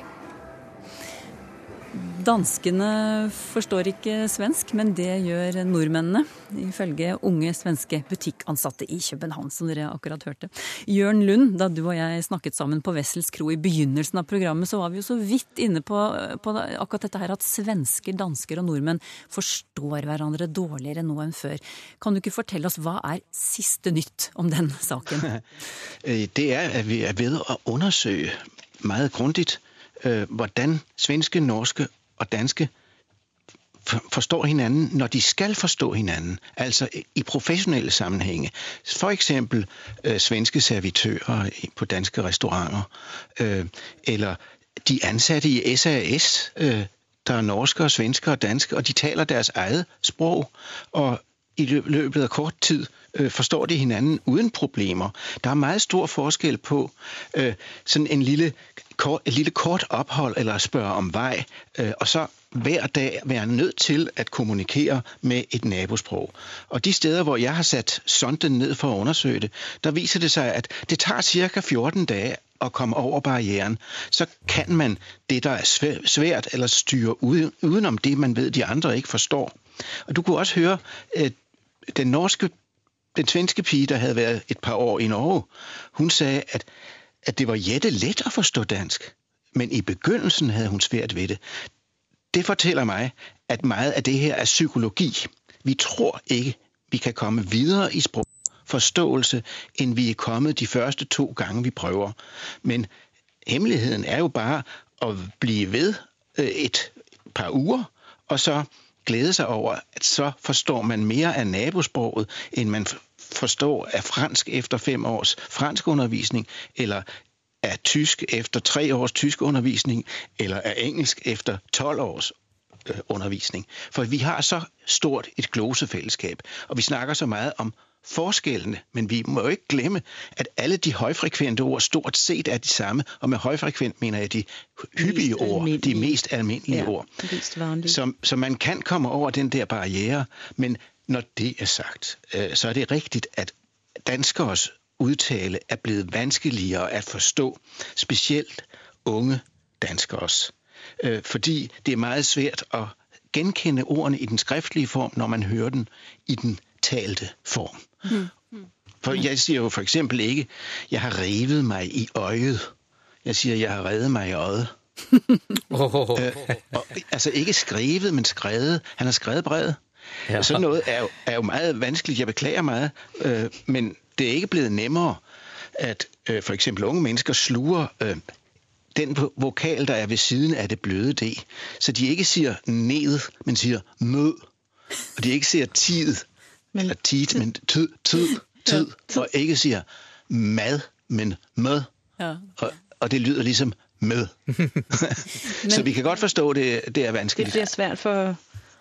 Danskene forstår ikke svensk, men det gjør nordmennene, ifølge unge svenske butikkansatte i København, som dere akkurat hørte. Jørn Lund, da du og jeg snakket sammen på Wessels kro i begynnelsen av programmet, så var vi jo så vidt inne på, på akkurat dette her at svensker, dansker og nordmenn forstår hverandre dårligere nå enn før. Kan du ikke fortelle oss hva er siste nytt om den saken? <laughs> Det er at vi er ved å undersøke meget grundigt øh, hvordan svenske, norske og danske forstår hinanden, når de skal forstå hinanden, altså i professionelle sammenhænge. For eksempel øh, svenske servitører på danske restauranter, øh, eller de ansatte i SAS, øh, der er norske og svenske og danske, og de taler deres eget sprog, og i løbet av kort tid øh, forstår de hinanden uden problemer. Der er meget stor forskel på øh, sådan en lille kort, et lille kort opphold eller spørre om vej, øh, og så hver dag være nødt til at kommunikere med et nabosprog. Og de steder, hvor jeg har sat sonden ned for å undersøge det, der viser det seg at det tar ca. 14 dager å komme over barrieren. Så kan man det, der er svært, eller styre utenom det, man vet de andre ikke forstår. Og du kunne også høre, den norske, den svenske pige, der havde været et par år i Norge, hun sagde, at, at det var jette let at forstå dansk. Men i begyndelsen havde hun svært ved det. Det fortæller mig, at meget af det her er psykologi. Vi tror ikke, vi kan komme videre i sprog forståelse, end vi er kommet de første to gange, vi prøver. Men hemmeligheden er jo bare at blive ved øh, et par uger, og så glæde sig over, at så forstår man mere af nabosproget, end man forstår af fransk efter fem års fransk undervisning, eller af tysk efter tre års tysk undervisning, eller af engelsk efter 12 års øh, undervisning. For vi har så stort et glosefællesskab, og vi snakker så meget om forskellene, men vi må jo ikke glemme, at alle de højfrekvente ord stort sett er de samme, og med højfrekvent mener jeg de hyppige ord, de mest almindelige ja, ord. Så, så man kan komme over den der barriere, men når det er sagt, øh, så er det riktig at danskers uttale er blevet vanskeligere at forstå, specielt unge danskers. Øh, fordi det er meget svært at genkende ordene i den skriftlige form, når man hører den i den talte form. Mm. For jeg sier jo for eksempel ikke, jeg har revet meg i øyet'. Jeg sier jeg har reddet meg i øyet'. <laughs> oh. øh, og, altså ikke skrevet, men skrevet. Han har skrevet brevet. Ja. Sånn noe er jo, er jo meget vanskelig. Jeg beklager meget, øh, men det er ikke blevet nemmere, at øh, for eksempel unge mennesker sluger øh, den vokal, der er ved siden av det bløde D. Så de ikke sier ned, men sier mød. Og de ikke sier tid, men, tit, men tid, tid, <laughs> tid, ja, og ikke sier mad, men mød Ja. Og, og det lyder liksom med. <laughs> så vi kan godt forstå, det, det er vanskelig. Det blir svært for,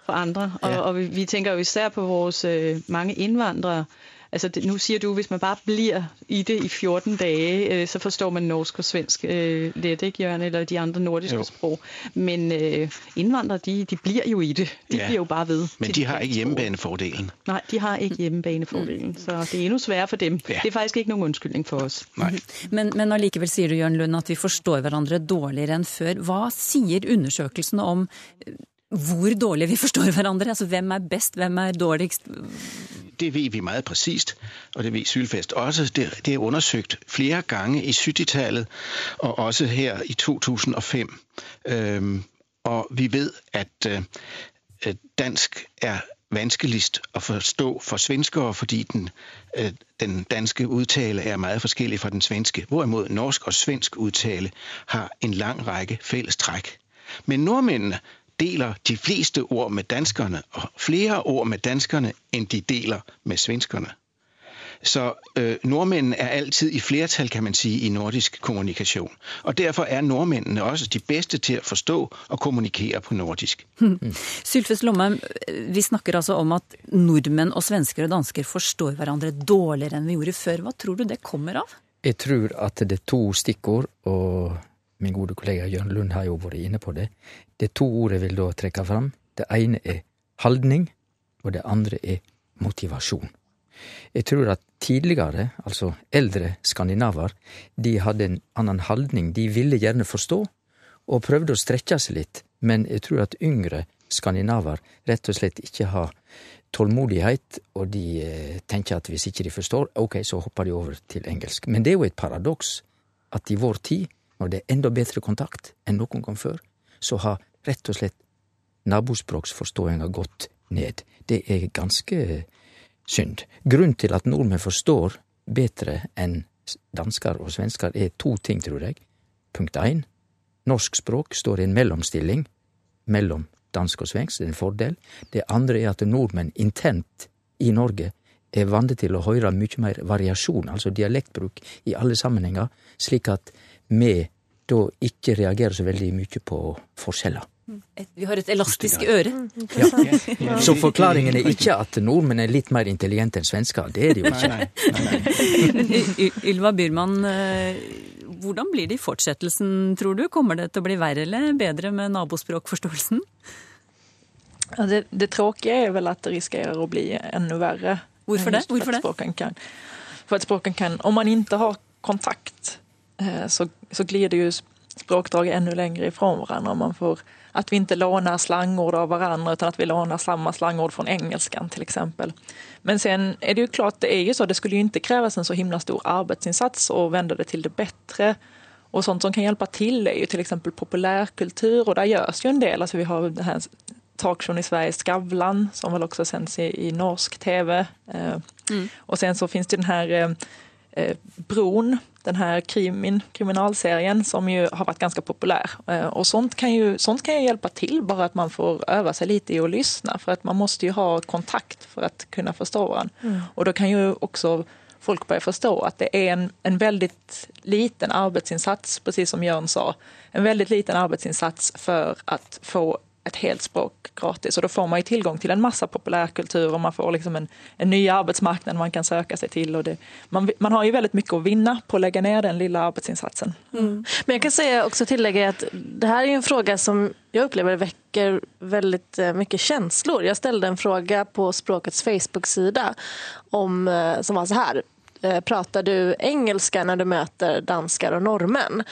for andre, og, og vi, vi tænker jo især på vores øh, mange indvandrere, Altså det, nu siger du, hvis man bare bliver i det i 14 dage, øh, så forstår man norsk og svensk øh, let, ikke Jørgen, eller de andre nordiske jo. sprog. Men øh, indvandrere, de, de bliver jo i det. De ja. bliver jo bare ved. Men de har ikke hjemmebanefordelen. Nej, de har ikke hjemmebanefordelen, mm. så det er endnu sværere for dem. Ja. Det er faktisk ikke nogen undskyldning for os. Nej. Men, men allikevel sier du, Jørgen Lund, at vi forstår hverandre dårligere enn før. Hva sier undersøkelsen om hvor dårlig vi forstår hverandre? Altså hvem er best, hvem er dårligst? Det vet vi meget præcist, og det vet Sylfest også. Det, det er undersøgt flere gange i 70-tallet, og også her i 2005. Øhm, og vi ved, at øh, dansk er vanskeligst å forstå for svenskere, fordi den, øh, den danske udtale er meget forskellig fra den svenske, hvorimod norsk og svensk udtale har en lang række felles trekk. Men nordmændene deler de fleste ord med danskerne, og flere ord med danskerne, end de deler med svenskerne. Så øh, nordmændene er altid i flertal, kan man sige, i nordisk kommunikation. Og derfor er nordmændene også de bedste til at forstå og kommunikere på nordisk. Hmm. <laughs> Sylfes Lomme, vi snakker altså om at nordmenn og svensker og dansker forstår hverandre dårligere enn vi gjorde før. Hva tror du det kommer av? Jeg tror at det er to stikkord, og min gode kollega Jørn Lund har jo vært inne på det. Det er to ord jeg vil da trekke fram. Det ene er holdning, og det andre er motivasjon. Jeg tror at tidligere, altså eldre skandinaver, de hadde en annen holdning. De ville gjerne forstå, og prøvde å strekke seg litt, men jeg tror at yngre skandinaver rett og slett ikke har tålmodighet, og de eh, tenker at hvis ikke de forstår, ok, så hopper de over til engelsk. Men det er jo et paradoks at i vår tid når det er enda bedre kontakt enn noen gang før, så har rett og slett nabospråksforståinga gått ned. Det er ganske synd. Grunnen til at nordmenn forstår bedre enn dansker og svensker, er to ting, tror jeg. Punkt én. Norsk språk står i en mellomstilling mellom dansk og svensk, det er en fordel. Det andre er at nordmenn internt i Norge er vant til å høre mye mer variasjon, altså dialektbruk, i alle sammenhenger, slik at vi da ikke reagerer så veldig mye på forskjeller. Vi har et elastisk øre. Ja. Så forklaringen er ikke at nordmenn er litt mer intelligente enn svensker. Det er de jo ikke. <laughs> Men Ylva Byrman, eh, Hvordan blir det i fortsettelsen, tror du? Kommer det til å bli verre eller bedre med nabospråkforståelsen? Ja, det, det tråkige er vel at det risikerer å bli enda verre. Hvorfor det? Hvorfor det? For at språken kan, for at språken kan, om man ikke har kontakt så, så glider ju språkdrag ännu längre ifrån varandra. Man får, att vi inte lånar slangord av varandra utan att vi lånar samma slangord från engelskan till exempel. Men sen är det ju klart, det är ju så, det skulle ju inte krävas en så himla stor arbetsinsats och vända det till det bättre. Och sånt som kan hjälpa till är ju till exempel populärkultur och där görs ju en del. Alltså vi har det här talkshowen i Sverige, Skavlan, som väl också sänds i, i norsk tv. Eh, Mm. Och sen så finns det den här eh, eh, Bron, den här krimin, kriminalserien som ju har varit ganska populär. Eh, och sånt kan, ju, sånt kan ju hjälpa till, bara att man får öva sig lite i att lyssna. För att man måste ju ha kontakt för att kunna förstå varandra. Mm. Och då kan ju också folk börja förstå att det är en, en väldigt liten arbetsinsats, precis som Jörn sa. En väldigt liten arbetsinsats för att få ett helt språk gratis. Och då får man ju tillgång till en massa populärkultur och man får liksom en, en ny arbetsmarknad man kan söka sig till. Och det, man, man har ju väldigt mycket att vinna på att lägga ner den lilla arbetsinsatsen. Mm. Men jag kan säga också tillägga att det här är en fråga som jag upplever väcker väldigt mye mycket känslor. Jag ställde en fråga på Språkets Facebook-sida eh, som var så här. Prater Pratar du engelska när du möter danskar och norrmän?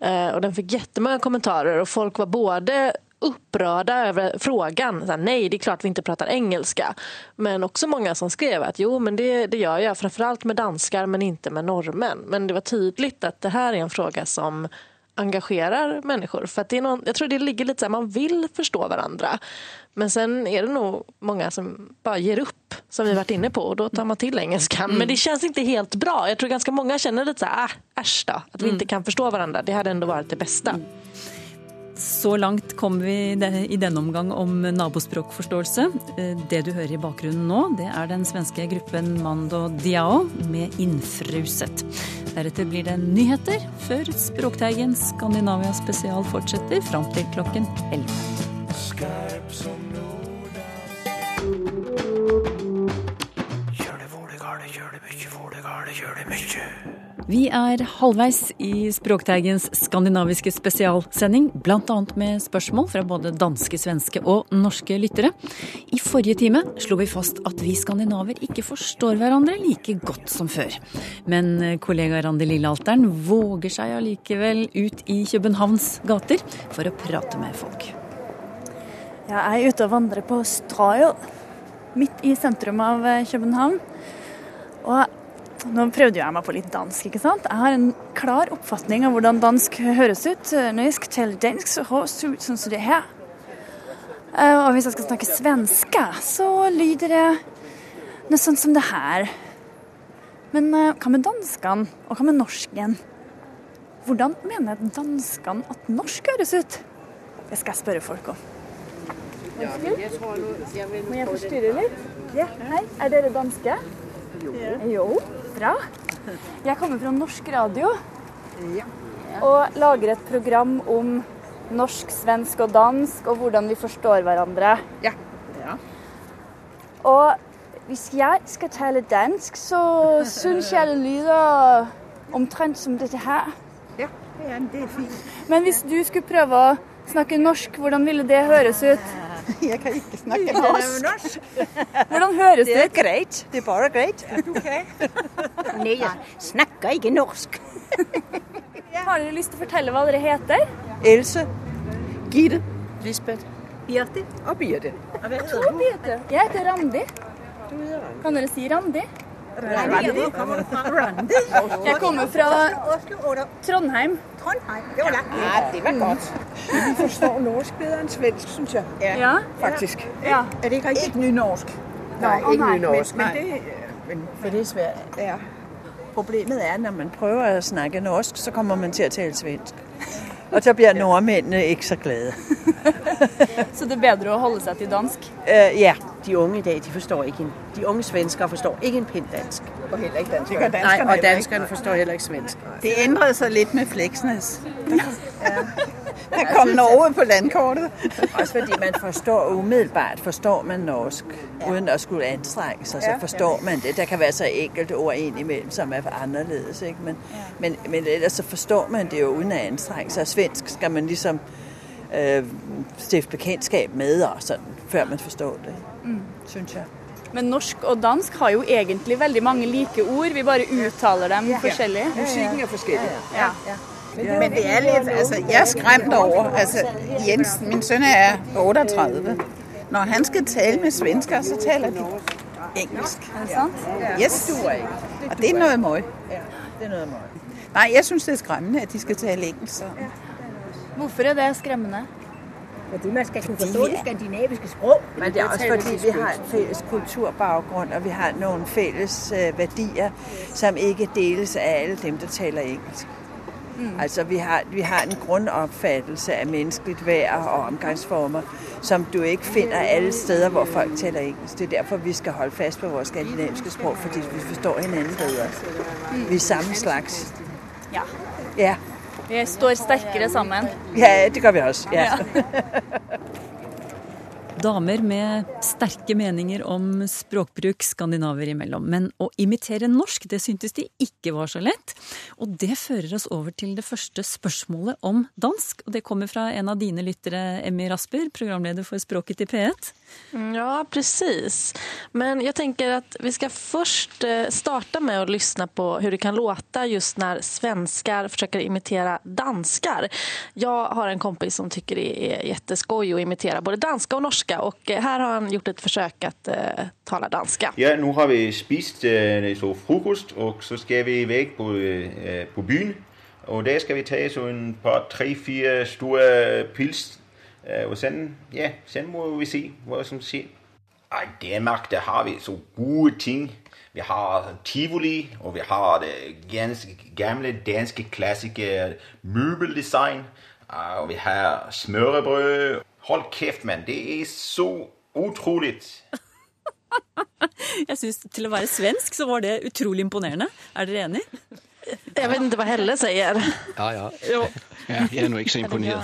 Eh, Och den fick jättemånga kommentarer och folk var både upprörda över frågan. Så här, Nej, det är klart vi inte pratar engelska. Men också många som skrev att jo, men det, det gör jag. Framförallt med danskar, men inte med norrmän. Men det var tydligt att det här är en fråga som engagerar människor. För att det är någon, jag tror det ligger lite så här, man vill förstå varandra. Men sen är det nog många som bara ger upp, som vi varit inne på. Och då tar man till engelskan. Mm. Men det känns inte helt bra. Jag tror ganska många känner lite så här, ah, äsch då. Att vi Mm. inte kan förstå varandra. Det hade ändå varit det bästa. Så langt kom vi i denne omgang om nabospråkforståelse. Eh, Det du hører i bakgrunnen nå, det er den svenske gruppen Mando Diao med 'Innfruset'. Deretter blir det nyheter, før Språkteigen Skandinavia spesial fortsetter fram til klokken 11. Vi er halvveis i Språkteigens skandinaviske spesialsending, bl.a. med spørsmål fra både danske, svenske og norske lyttere. I forrige time slo vi fast at vi skandinaver ikke forstår hverandre like godt som før. Men kollega Randi Lillealteren våger seg allikevel ut i Københavns gater for å prate med folk. Jeg er ute og vandrer på Strøget, midt i sentrum av eh, København. Og nå prøvde jeg meg på litt dansk, ikke sant? Jeg har en klar oppfatning av hvordan dansk høres ut. Når jeg skal tale dansk, så høres det ut sånn som det her. Eh, Og hvis jeg skal snakke svenske, så lyder det noe sånt som det her. Men eh, hva med danskene, og hva med norsken? Hvordan mener danskene at norsk høres ut? Det skal jeg spørre folk om. Må jeg forstyrre litt? Ja, hei. Er dere danske? Jo. Jo, bra. Jeg kommer fra norsk radio og lager et program om norsk, svensk og dansk, og hvordan vi forstår hverandre. Ja. Og hvis jeg skal tale dansk, så syns jeg det lyder omtrent som dette her. Ja, det er fint. Men hvis du skulle prøve å snakke norsk, hvordan ville det høres ut? <laughs> Jeg kan ikke snakke norsk. Hvordan høres det? ut? Det er greit. Det er bare greit. <laughs> Nei, jeg snakker ikke norsk. <laughs> Har dere lyst til å fortelle hva dere heter? Else. Gide. Lisbeth. Birte. Og Birte. Jeg heter Randi. Kan dere si Randi? Randi. Randi. Jeg kommer fra Trondheim. Trondheim. Det var lett. Ja, det var godt. Vi forstår norsk bedre enn svensk, synes jeg. Ja. Faktisk. Ja. Er det ikke riktig? Ikke nynorsk. Nei, ikke nynorsk. men- Men, det, for det er svært. Ja. Problemet er, når man prøver å snakke norsk, så kommer man til å tale svensk. Og så blir nordmennene ikke så glade. <laughs> Så det er bedre å holde seg til dansk? Uh, ja, de unge i dag, de forstår ikke en, de unge svenskere forstår ikke en pind dansk. Og heller ikke danskerne Nei, og danskerne forstår heller ikke svensk. Det endret seg litt med Fleksnes. Der kom Norge på landkortet. Også fordi man forstår umiddelbart, forstår man norsk, uden at skulle anstrenge sig, så forstår man det. Der kan være så enkelte ord indimellem, som er anderledes, ikke? Men, men, men ellers så forstår man det jo uden at anstrenge sig. Svensk skal man ligesom øh, stifte bekendtskab med, og sådan, før man forstår det, Mm. synes jeg. Men norsk og dansk har jo egentlig veldig mange like ord, vi bare uttaler dem forskjellig. Musikken er forskjellig. Ja. Men det er lidt, altså, jeg er skræmt over, altså Jens, min søn er 38. Når han skal tale med svensker, så taler de engelsk. Er det sant? Yes. Og det er noget møg. Er. Nej, jeg synes, det er skræmmende, at de skal tale engelsk. Hvorfor er det skremmende? Fordi man skal kunne forstå det skandinaviske sprog. Men det er også fordi, vi har en fælles kulturbaggrund, og vi har nogle fælles øh, værdier, som ikke deles af alle dem, der taler engelsk. Mm. Altså, vi har, vi har en grunnoppfattelse av menneskelig vær og omgangsformer, som du ikke finner alle steder, hvor folk taler engelsk. Det er derfor, vi skal holde fast på vårt skandinaviske sprog, fordi vi forstår hinanden bedre. Vi er samme slags. Ja. Ja, Vi står sterkere sammen. ja det gjør vi også. Ja. Ja. <laughs> Damer med sterke meninger om språkbruk skandinaver imellom. Men å imitere norsk, det syntes de ikke var så lett. Og det fører oss over til det første spørsmålet om dansk. Og det kommer fra en av dine lyttere, Emmy Rasper, programleder for Språket i P1. Ja, precis. Men jag tänker att vi ska först eh, starta med att lyssna på hur det kan låta just när svenskar försöker imitera danskar. Jag har en kompis som tycker det är jätteskoj att imitera både danska och norska och eh, här har han gjort ett försök att uh, tala danska. Ja, nu har vi spist uh, så frokost, og så skal vi væk på, uh, på byen. Og der skal vi ta så en par, tre, fire store pils. Øh, og sådan, ja, sen må vi se, hva som skjer. I Danmark, der har vi så gode ting. Vi har Tivoli, og vi har det ganske gamle danske klassiker møbeldesign. Og vi har smørrebrød. Hold kjeft, mann. det er så utrolig. <laughs> Jeg syns til å være svensk så var det utrolig imponerende. Er dere enig? Jag vet ikke hva Helle sier. Ja, ja. Ja, jeg er nå ikke så imponeret.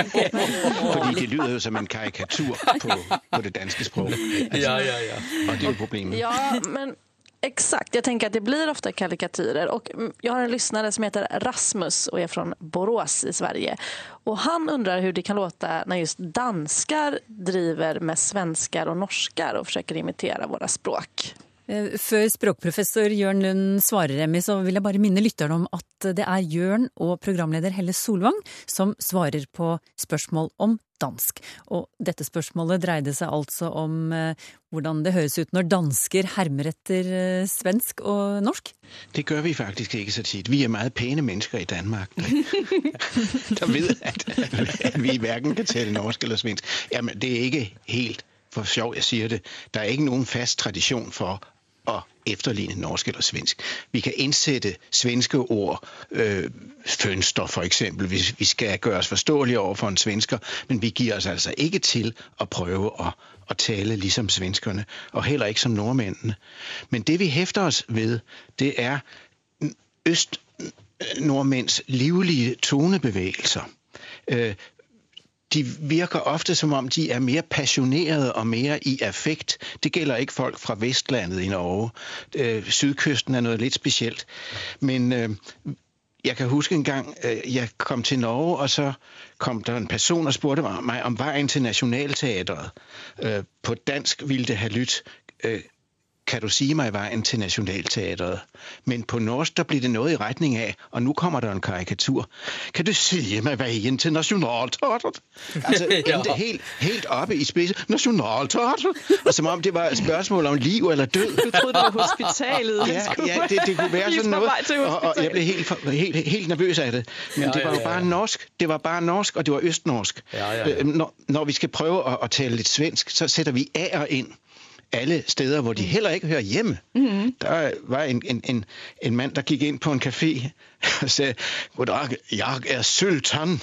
<laughs> Fordi det lyder jo som en karikatur på, på det danske språket. Ja, ja, ja. Og det er jo problemet. Ja, men exakt. Jag tänker att det blir ofta karikatyrer. Och jag har en lyssnare som heter Rasmus och är från Borås i Sverige. Och han undrar hur det kan låta när just danskar driver med svenskar och norskar och försöker imitera våra språk. Eh, Før språkprofessor Jørn Lund svarer, Emmy, så vil jeg bare minne lytterne om at det er Jørn og programleder Helle Solvang som svarer på spørsmål om dansk. Og dette spørsmålet dreide seg altså om eh, hvordan det høres ut når dansker hermer etter eh, svensk og norsk. Det gør vi faktisk ikke så tit. Vi er meget pene mennesker i Danmark, <laughs> der, vet at, at vi hverken kan tale norsk eller svensk. Jamen, det er ikke helt for sjov, jeg sier det. Der er ikke noen fast tradisjon for at efterligne norsk eller svensk. Vi kan indsætte svenske ord, øh, fønster for eksempel, hvis vi skal gøre os forståelige over for en svensker, men vi giver os altså ikke til at prøve at, at tale ligesom svenskerne, og heller ikke som nordmændene. Men det vi hæfter os ved, det er øst livlige tonebevægelser. Øh, de virker ofte som om, de er mer passionerede og mer i affekt. Det gælder ikke folk fra Vestlandet i Norge. Øh, sydkysten er noe litt specielt. Men øh, jeg kan huske en gang, øh, jeg kom til Norge, og så kom der en person og spurte meg om veien til Nationaltheatret. Øh, på dansk ville det ha lyttet, øh, kan du sige mig veien til Nationalteatret? Men på norsk, der bliver det noget i retning af, og nu kommer der en karikatur. Kan du sige mig veien til Nationalteatret? Altså, <laughs> endte helt, helt oppe i spidsen. Nationalteatret? Og som om det var et spørgsmål om liv eller død. Du troede, det var hospitalet. Ja, ja det, det kunne være sådan noget. Og, og jeg blev helt, helt, helt nervøs af det. Men Ja, det var jo ja, bare norsk. Det var bare norsk, og det var østnorsk. Ja, ja, ja. Øh, Når, når vi skal prøve at, at tale lidt svensk, så sætter vi A'er ind alle steder, hvor de heller ikke hører hjemme. Mm-hmm. Der var en, en, en, en mand, der gikk inn på en kafé <laughs> og sa God dag, jeg er sultan.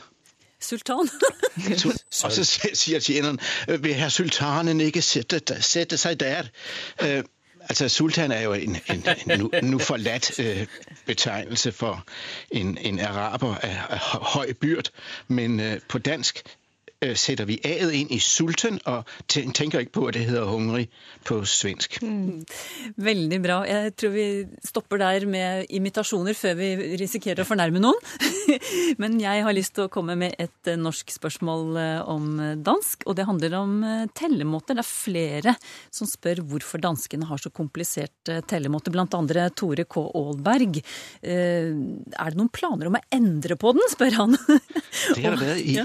Sultan. <laughs> og så sier tjeneren, "Øh, vil herr sultanen ikke sætte, sette seg der? Uh, Altså, sultan er jo en, en, en nu, nu forladt øh, betegnelse for en, en araber av, af høj byrd, men øh, på dansk sætter vi A-et ind i sulten og tenker ikke på at det heter hungrig på svensk. Mm. Veldig bra. Jeg tror vi stopper der med imitasjoner før vi risikerer å fornærme noen. <laughs> Men jeg har lyst til å komme med et eh, norsk spørsmål eh, om dansk, og det handler om eh, tellemåter. Det er flere som spør hvorfor danskene har så komplisert tellemåte, blant andre Tore K. Aalberg. Er det noen planer om å endre på den, spør han. Det har <laughs> det vært i,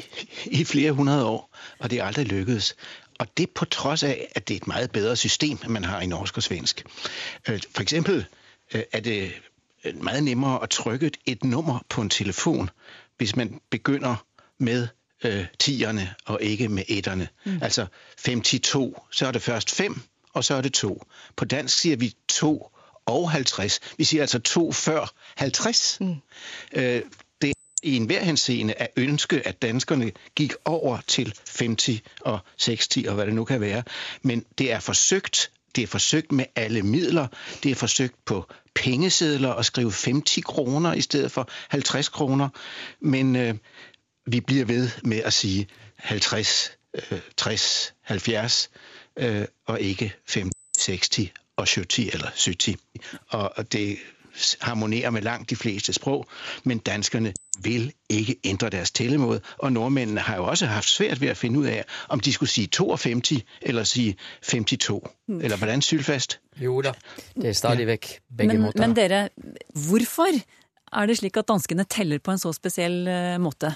i flere 100 år, og det er aldrig lykkedes. Og det på trods af, at det er et meget bedre system, man har i norsk og svensk. Øh, for eksempel øh, er det øh, meget nemmere at trykke et nummer på en telefon, hvis man begynder med øh, tierne og ikke med etterne. Mm. Altså 52, så er det først 5, og så er det 2. På dansk siger vi 2 og 50. Vi siger altså 2 før 50. Mm. Øh, i enhver henseende at ønske, at danskerne gik over til 50 og 60 og hva det nu kan være. Men det er forsøgt. Det er forsøgt med alle midler. Det er forsøgt på pengesedler å skrive 50 kroner i stedet for 50 kroner. Men øh, vi blir ved med at sige 50, øh, 60, 70 øh, og ikke 50, 60 og 70 eller 70. Og det harmonerer med langt de fleste sprog, men danskerne vil ikke ændre deres tællemåde, og nordmændene har jo også haft svært ved at finde ud af, om de skulle sige 52 eller sige 52. Mm. Eller hvordan sylfast? Jo da, det er stadig vekk begge men, måter. Men dere, hvorfor er det slik at danskene teller på en så spesiell uh, måte?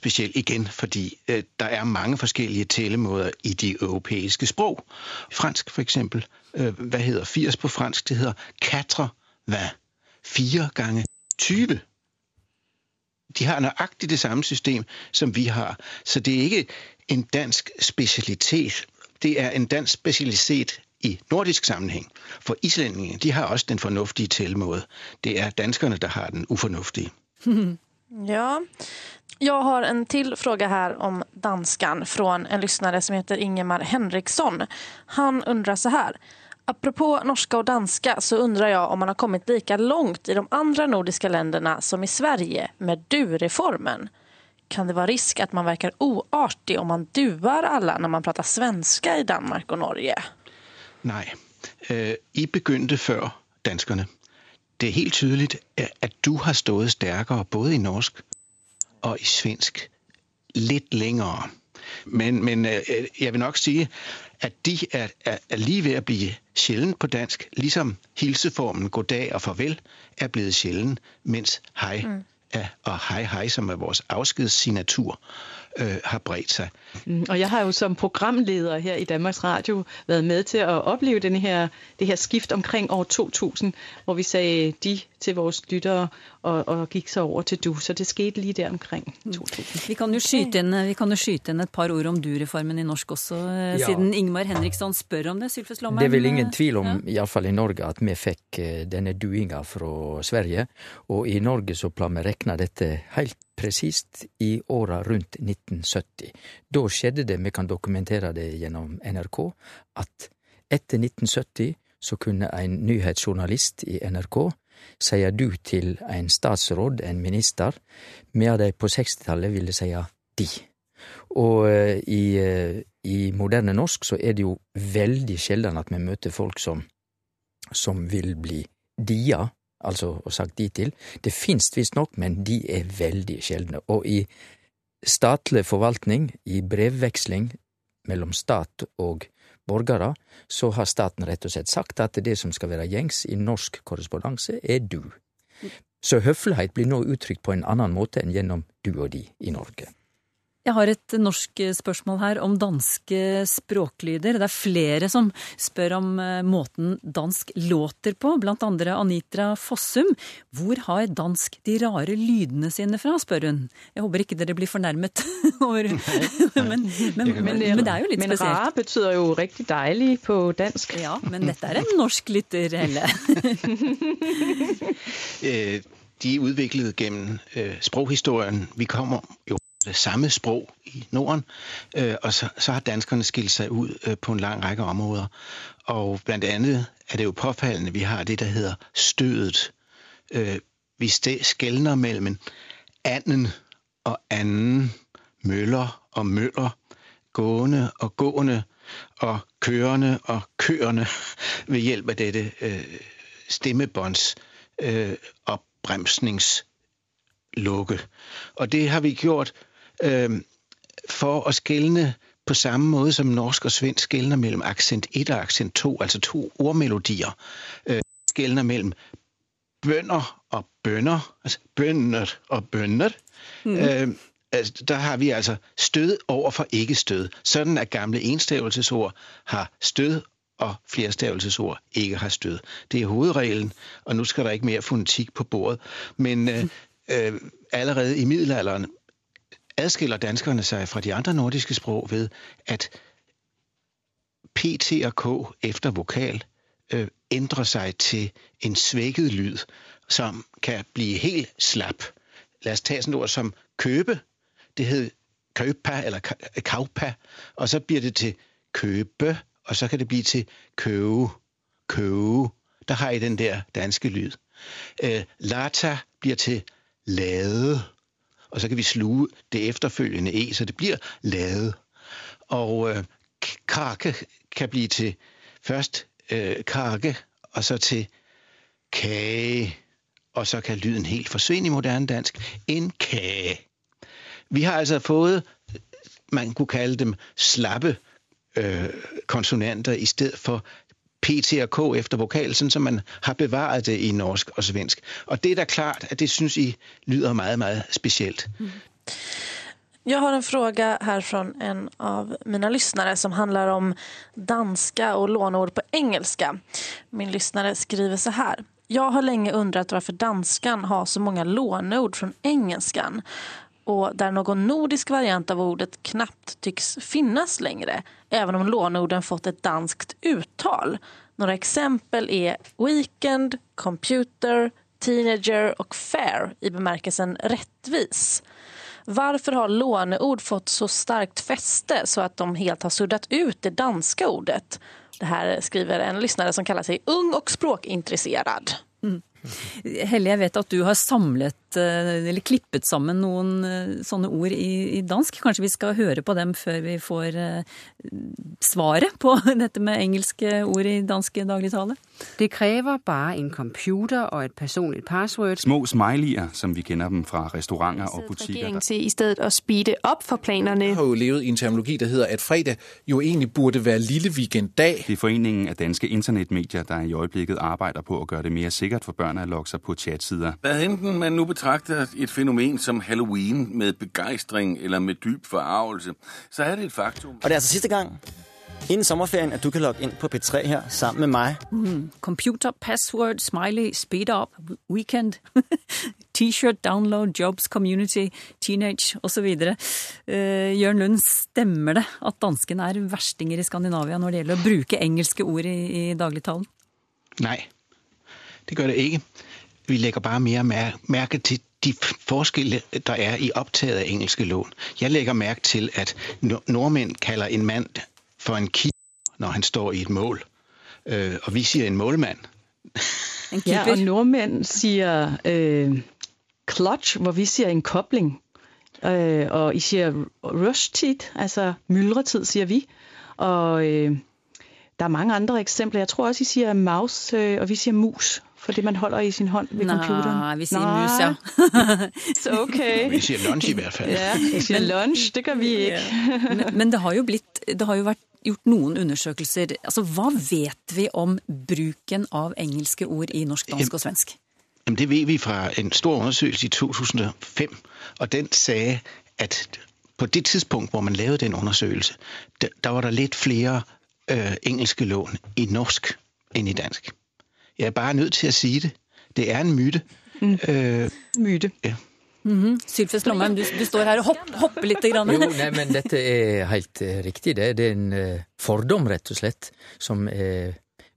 Er igen, fordi øh, der er mange forskellige talemåder i de europæiske sprog. Fransk for eksempel, øh, hvad hedder 80 på fransk? Det hedder quatre hvad? 4 gange 20. De har nøjagtigt det samme system, som vi har. Så det er ikke en dansk specialitet. Det er en dansk specialitet i nordisk sammenhæng. For islændingene, de har også den fornuftige tællemåde. Det er danskerne, der har den ufornuftige. <laughs> ja, jag har en till fråga här om danskan från en lyssnare som heter Ingemar Henriksson. Han undrar så här. Apropå norska och danska så undrar jag om man har kommit lika långt i de andra nordiska länderna som i Sverige med du-reformen. Kan det vara risk att man verkar oartig om man duar alla när man pratar svenska i Danmark och Norge? Nej, eh, I begynte før danskerne. Det er helt tydeligt, at du har stået stærkere både i norsk og i svensk litt længere. Men, men øh, jeg vil nok sige, at de er, er, er lige ved at blive sjældent på dansk, ligesom hilseformen goddag og farvel er blevet sjælden, mens hej mm. er, og hej hej, som er vores afskedssignatur, øh, har bredt sig. Mm, og jeg har jo som programleder her i Danmarks Radio været med til at opleve denne her, det her skift omkring år 2000, hvor vi sagde de til vores lyttere og, og gikk så over til du. Så det skete lige der omkring 2000. Mm. Vi kan jo skyte inn, vi kan jo skyte inn et par ord om du-reformen i norsk også, eh, ja. siden Ingmar Henriksson spør om det. Sylfes Lomheim? Det er vel ingen tvil om, ja. iallfall i Norge, at vi fikk eh, denne duinga fra Sverige. Og i Norge så pleier vi rekne dette helt presist i åra rundt 1970. Da skjedde det, vi kan dokumentere det gjennom NRK, at etter 1970 så kunne en nyhetsjournalist i NRK sier du til en statsråd, en minister, medan de på 60-tallet ville si de. Og uh, i, uh, i, moderne norsk så er det jo veldig sjelden at vi møter folk som, som vil bli dia, altså og sagt de til. Det finst visstnok, men de er veldig sjeldne. Og i statlig forvaltning, i brevveksling mellom stat og borgere, så har staten rett og slett sagt at det som skal være gjengs i norsk korrespondanse, er du. Så høflighet blir nå uttrykt på en annen måte enn gjennom du og de i Norge. Jeg har et norsk spørsmål her om danske språklyder. Det er flere som spør om eh, måten dansk låter på, blant andre Anitra Fossum. Hvor har dansk de rare lydene sine fra, spør hun. Jeg håper ikke dere blir fornærmet <laughs> over men, men, men, men, det er jo litt spesielt. Men rar betyr jo riktig deilig på dansk. Ja, men dette er en norsk lytter, Helle. <laughs> Eh, de er utviklet gennem øh, sproghistorien. Vi kommer jo samme sprog i Norden, øh, og så, så har danskerne skilt sig ud øh, på en lang række områder. Og blandt andet er det jo påfaldende, vi har det, der hedder stødet. Øh, vi skældner mellem anden og anden, møller og møller, gående og gående, og kørende og kørende <laughs> ved hjælp af dette øh, stemmebånds øh, opbremsningslukke. Og det har vi gjort øh, for å skille på samme måte som norsk og svensk skældner mellom accent 1 og accent 2, altså to ordmelodier. Øh, mellom mellem bønder og bønder, altså bønder og bønder. Mm. Øh, altså, der har vi altså stød over for ikke stød. Sånn at gamle enstavelsesord har stød og flerstavelsesord ikke har stød. Det er hovedregelen, og nå skal der ikke mer fonetik på bordet. Men øh, <laughs> øh, allerede i middelalderen adskiller danskerne sig fra de andre nordiske sprog ved, at PT og K efter vokal øh, ændrer sig til en svækket lyd, som kan blive helt slap. Lad os tage sådan et ord som købe. Det hed køpa eller kaupa, og så bliver det til købe, og så kan det blive til køve. Køve. Der har I den der danske lyd. Øh, lata bliver til lade og så kan vi sluge det efterfølgende e, så det blir lavet. Og øh, kake kan bli til først øh, kake, og så til kage, og så kan lyden helt forsvinde i moderne dansk. En kage. Vi har altså fået, man kunne kalde dem slappe øh, konsonanter, i stedet for PT og K efter vokal, sånn som man har bevaret det i norsk og svensk. Og det er da klart at det syns i lyder meget, meget spesielt. Mm. Jag har en fråga her fra en av mine lyssnare som handler om danska og lånord på engelska. Min lyssnare skriver så her. Jeg har lenge undret hvorfor danskan har så mange låneord fra engelskan och där någon nordisk variant av ordet knappt tycks finnas längre, även om låneorden fått ett danskt uttal. Några exempel är weekend, computer, teenager och fair i bemärkelsen rättvis. Varför har låneord fått så starkt fäste så att de helt har suddat ut det danska ordet? Det här skriver en lyssnare som kallar sig ung och språkintresserad. Mm. Helle, jeg vet at du har samlet, eh, eller klippet sammen noen eh, sånne ord i, i, dansk. Kanskje vi skal høre på dem før vi får eh, svaret på <laughs> dette med engelske ord i dansk dagligtale? Det krever bare en computer og et personlig password. Små smiley'er, som vi kender dem fra restauranter og butikker. til i stedet å speede opp for planene. Vi har jo levet i en terminologi, der heter at fredag jo egentlig burde være lille weekenddag. Det er foreningen av danske internetmedier, der i øyeblikket arbeider på å gjøre det mer sikkert for børn å at logge seg på chatsider. Hvad enten man nu betragter et fænomen som Halloween med begejstring eller med dyb forarvelse, så er det et faktum. Og det er altså sidste gang, inden sommerferien, at du kan logge ind på P3 her sammen med mig. Mm. Computer, password, smiley, speed up, weekend, <laughs> t-shirt, download, jobs, community, teenage osv. Uh, Jørn Lund, stemmer det at danskene er verstinger i Skandinavia når det gjelder å bruke engelske ord i, i dagligtalen? Nei. Det gør det ikke. Vi lægger bare mere mærke til de forskelle, der er i optaget af engelske lån. Jeg lægger mærke til, at nordmænd kalder en mand for en keeper, når han står i et mål. Øh, og vi siger en målmand. En ja, og nordmænd siger øh, clutch, hvor vi siger en kobling. Øh, og I siger rush tit, altså myldretid, siger vi. Og øh, der er mange andre eksempler. Jeg tror også, I siger mouse, øh, og vi siger mus for det, man holder i sin hånd ved Nå, computeren? Nej, vi siger mus, ja. <laughs> Så okay. Vi siger lunch i hvert fald. Ja, vi siger lunch, det kan vi ikke. Ja. Men, men det har jo blitt, det har jo vært gjort noen undersøkelser. Altså, hva vet vi om bruken av engelske ord i norsk, dansk og svensk? Jamen, det vet vi fra en stor undersøkelse i 2005, og den sagde, at på det tidspunkt, hvor man lavede den undersøgelse, der, der var der lidt flere øh, engelske lån i norsk end i dansk. Jeg er bare nødt til å si det. Det er en myte. Mm. Øh, myte. Ja. Mm -hmm. Sylfest Lomheim, du, du, står her og hopp, hopper litt. Grann. jo, nei, men dette er helt uh, riktig. Det. det er en uh, fordom, rett og slett, som er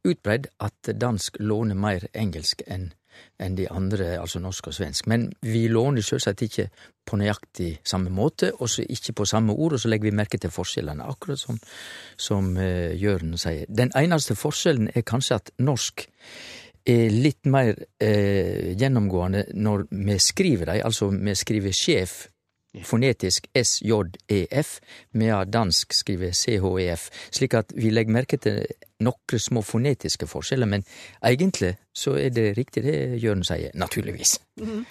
utbredd at dansk låner mer engelsk enn enn de andre, altså norsk og svensk. Men vi låner selvsagt ikke på nøyaktig samme måte, og så ikke på samme ord, og så legger vi merke til forskjellene, akkurat som, som uh, Jørn sier. Den eneste forskjellen er kanskje at norsk er litt mer uh, gjennomgående når vi skriver dem, altså vi skriver sjef fonetisk SJEF, medan dansk skriver CHEF, slik at vi legger merke til nokre små fonetiske forskjeller, men egentlig så er det riktig det Jørn sier, naturligvis. Mm.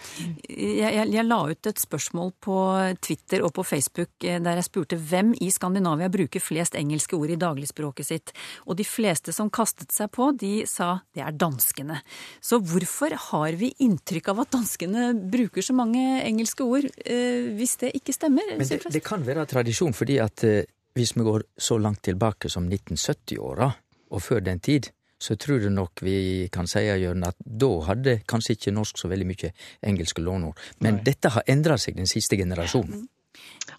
Jeg, jeg, jeg, la ut et spørsmål på Twitter og på Facebook eh, der jeg spurte hvem i Skandinavia bruker flest engelske ord i dagligspråket sitt, og de fleste som kastet seg på, de sa det er danskene. Så hvorfor har vi inntrykk av at danskene bruker så mange engelske ord, eh, hvis det ikke stemmer? Men det, det kan være tradisjon, fordi at eh, hvis vi går så langt tilbake som 1970-åra, og før den tid, så tror jeg nok vi kan si Jørgen, at da hadde kanskje ikke norsk så veldig mye engelske låneord. Men Nei. dette har endret seg den siste generasjonen.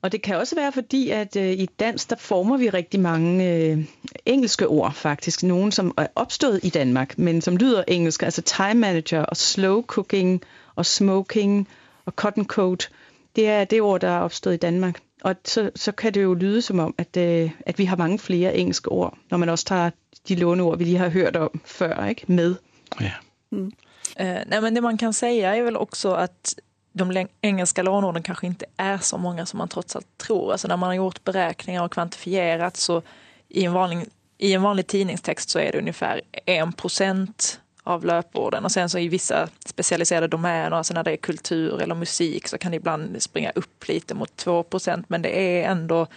Og det kan også være fordi, at uh, i dansk der former vi rigtig mange uh, engelske ord faktisk. Nogle som er opstået i Danmark, men som lyder engelsk. Altså time manager og slow cooking og smoking og cotton coat. Det er det ord, der er opstået i Danmark. Og så, så kan det jo lyde som om, at, uh, at vi har mange flere engelske ord, når man også tar de låneord vi lige har hørt om før, ikke? med. Ja. Mm. Eh, nej, men det man kan si, er vel også at de engelska låneorden kanskje ikke er så mange som man trots alt tror. Alltså når man har gjort beregninger og kvantifierat så i en vanlig, i en vanlig tidningstext så er det ungefär en procent av löporden. Och sen så i vissa specialiserade domäner, alltså när det är kultur eller musik så kan det ibland springa upp lite mot 2 procent. Men det är ändå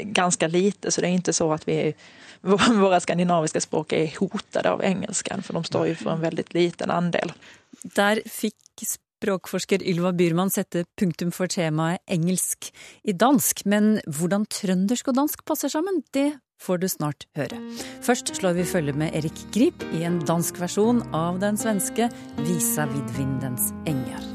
ganska lite så det är inte så att vi <laughs> våra skandinaviska språk är hotade av engelskan, för de står ju för en väldigt liten andel. Der fikk språkforsker Ylva Byrman sette punktum for temaet engelsk i dansk, men hvordan trøndersk og dansk passer sammen, det får du snart høre. Først slår vi følge med Erik Grip i en dansk versjon av den svenske Visa vid vindens enger.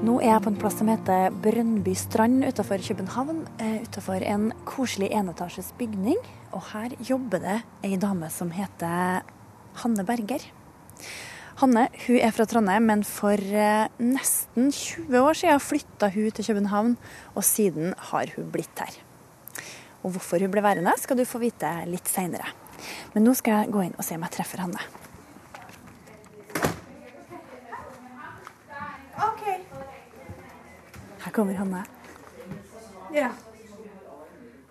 Nå er jeg på en plass som heter Brønnby strand utenfor København. Eh, utenfor en koselig enetasjes bygning. Og her jobber det ei dame som heter Hanne Berger. Hanne hun er fra Trondheim, men for eh, nesten 20 år siden flytta hun til København. Og siden har hun blitt her. Og hvorfor hun ble værende, skal du få vite litt seinere. Men nå skal jeg gå inn og se om jeg treffer Hanne. Her kommer Hanne. Ja.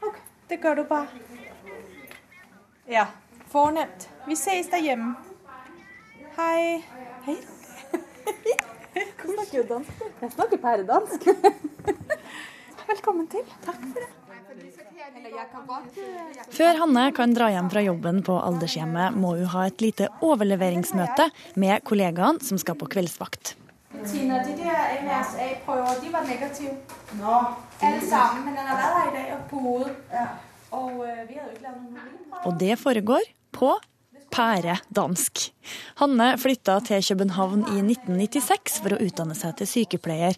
Ok, det går du bare. Ja, fornemt. Vi ses derhjemme. Hei. Hei. Du snakker jo dansk. Jeg snakker pæredansk. Velkommen til. Takk for det. Før Hanne kan dra hjem fra jobben på aldershjemmet, må hun ha et lite overleveringsmøte med kollegaene som skal på kveldsvakt. Tina, de der MRSA-prøver, de var negative. Nå. Alle sammen, men den har vært her i dag og på hodet. Ja. Og øh, vi hadde jo ikke lavet noen. Og det foregår på pæredansk. Hanne flytta til København i 1996 for å utdanne seg til sykepleier.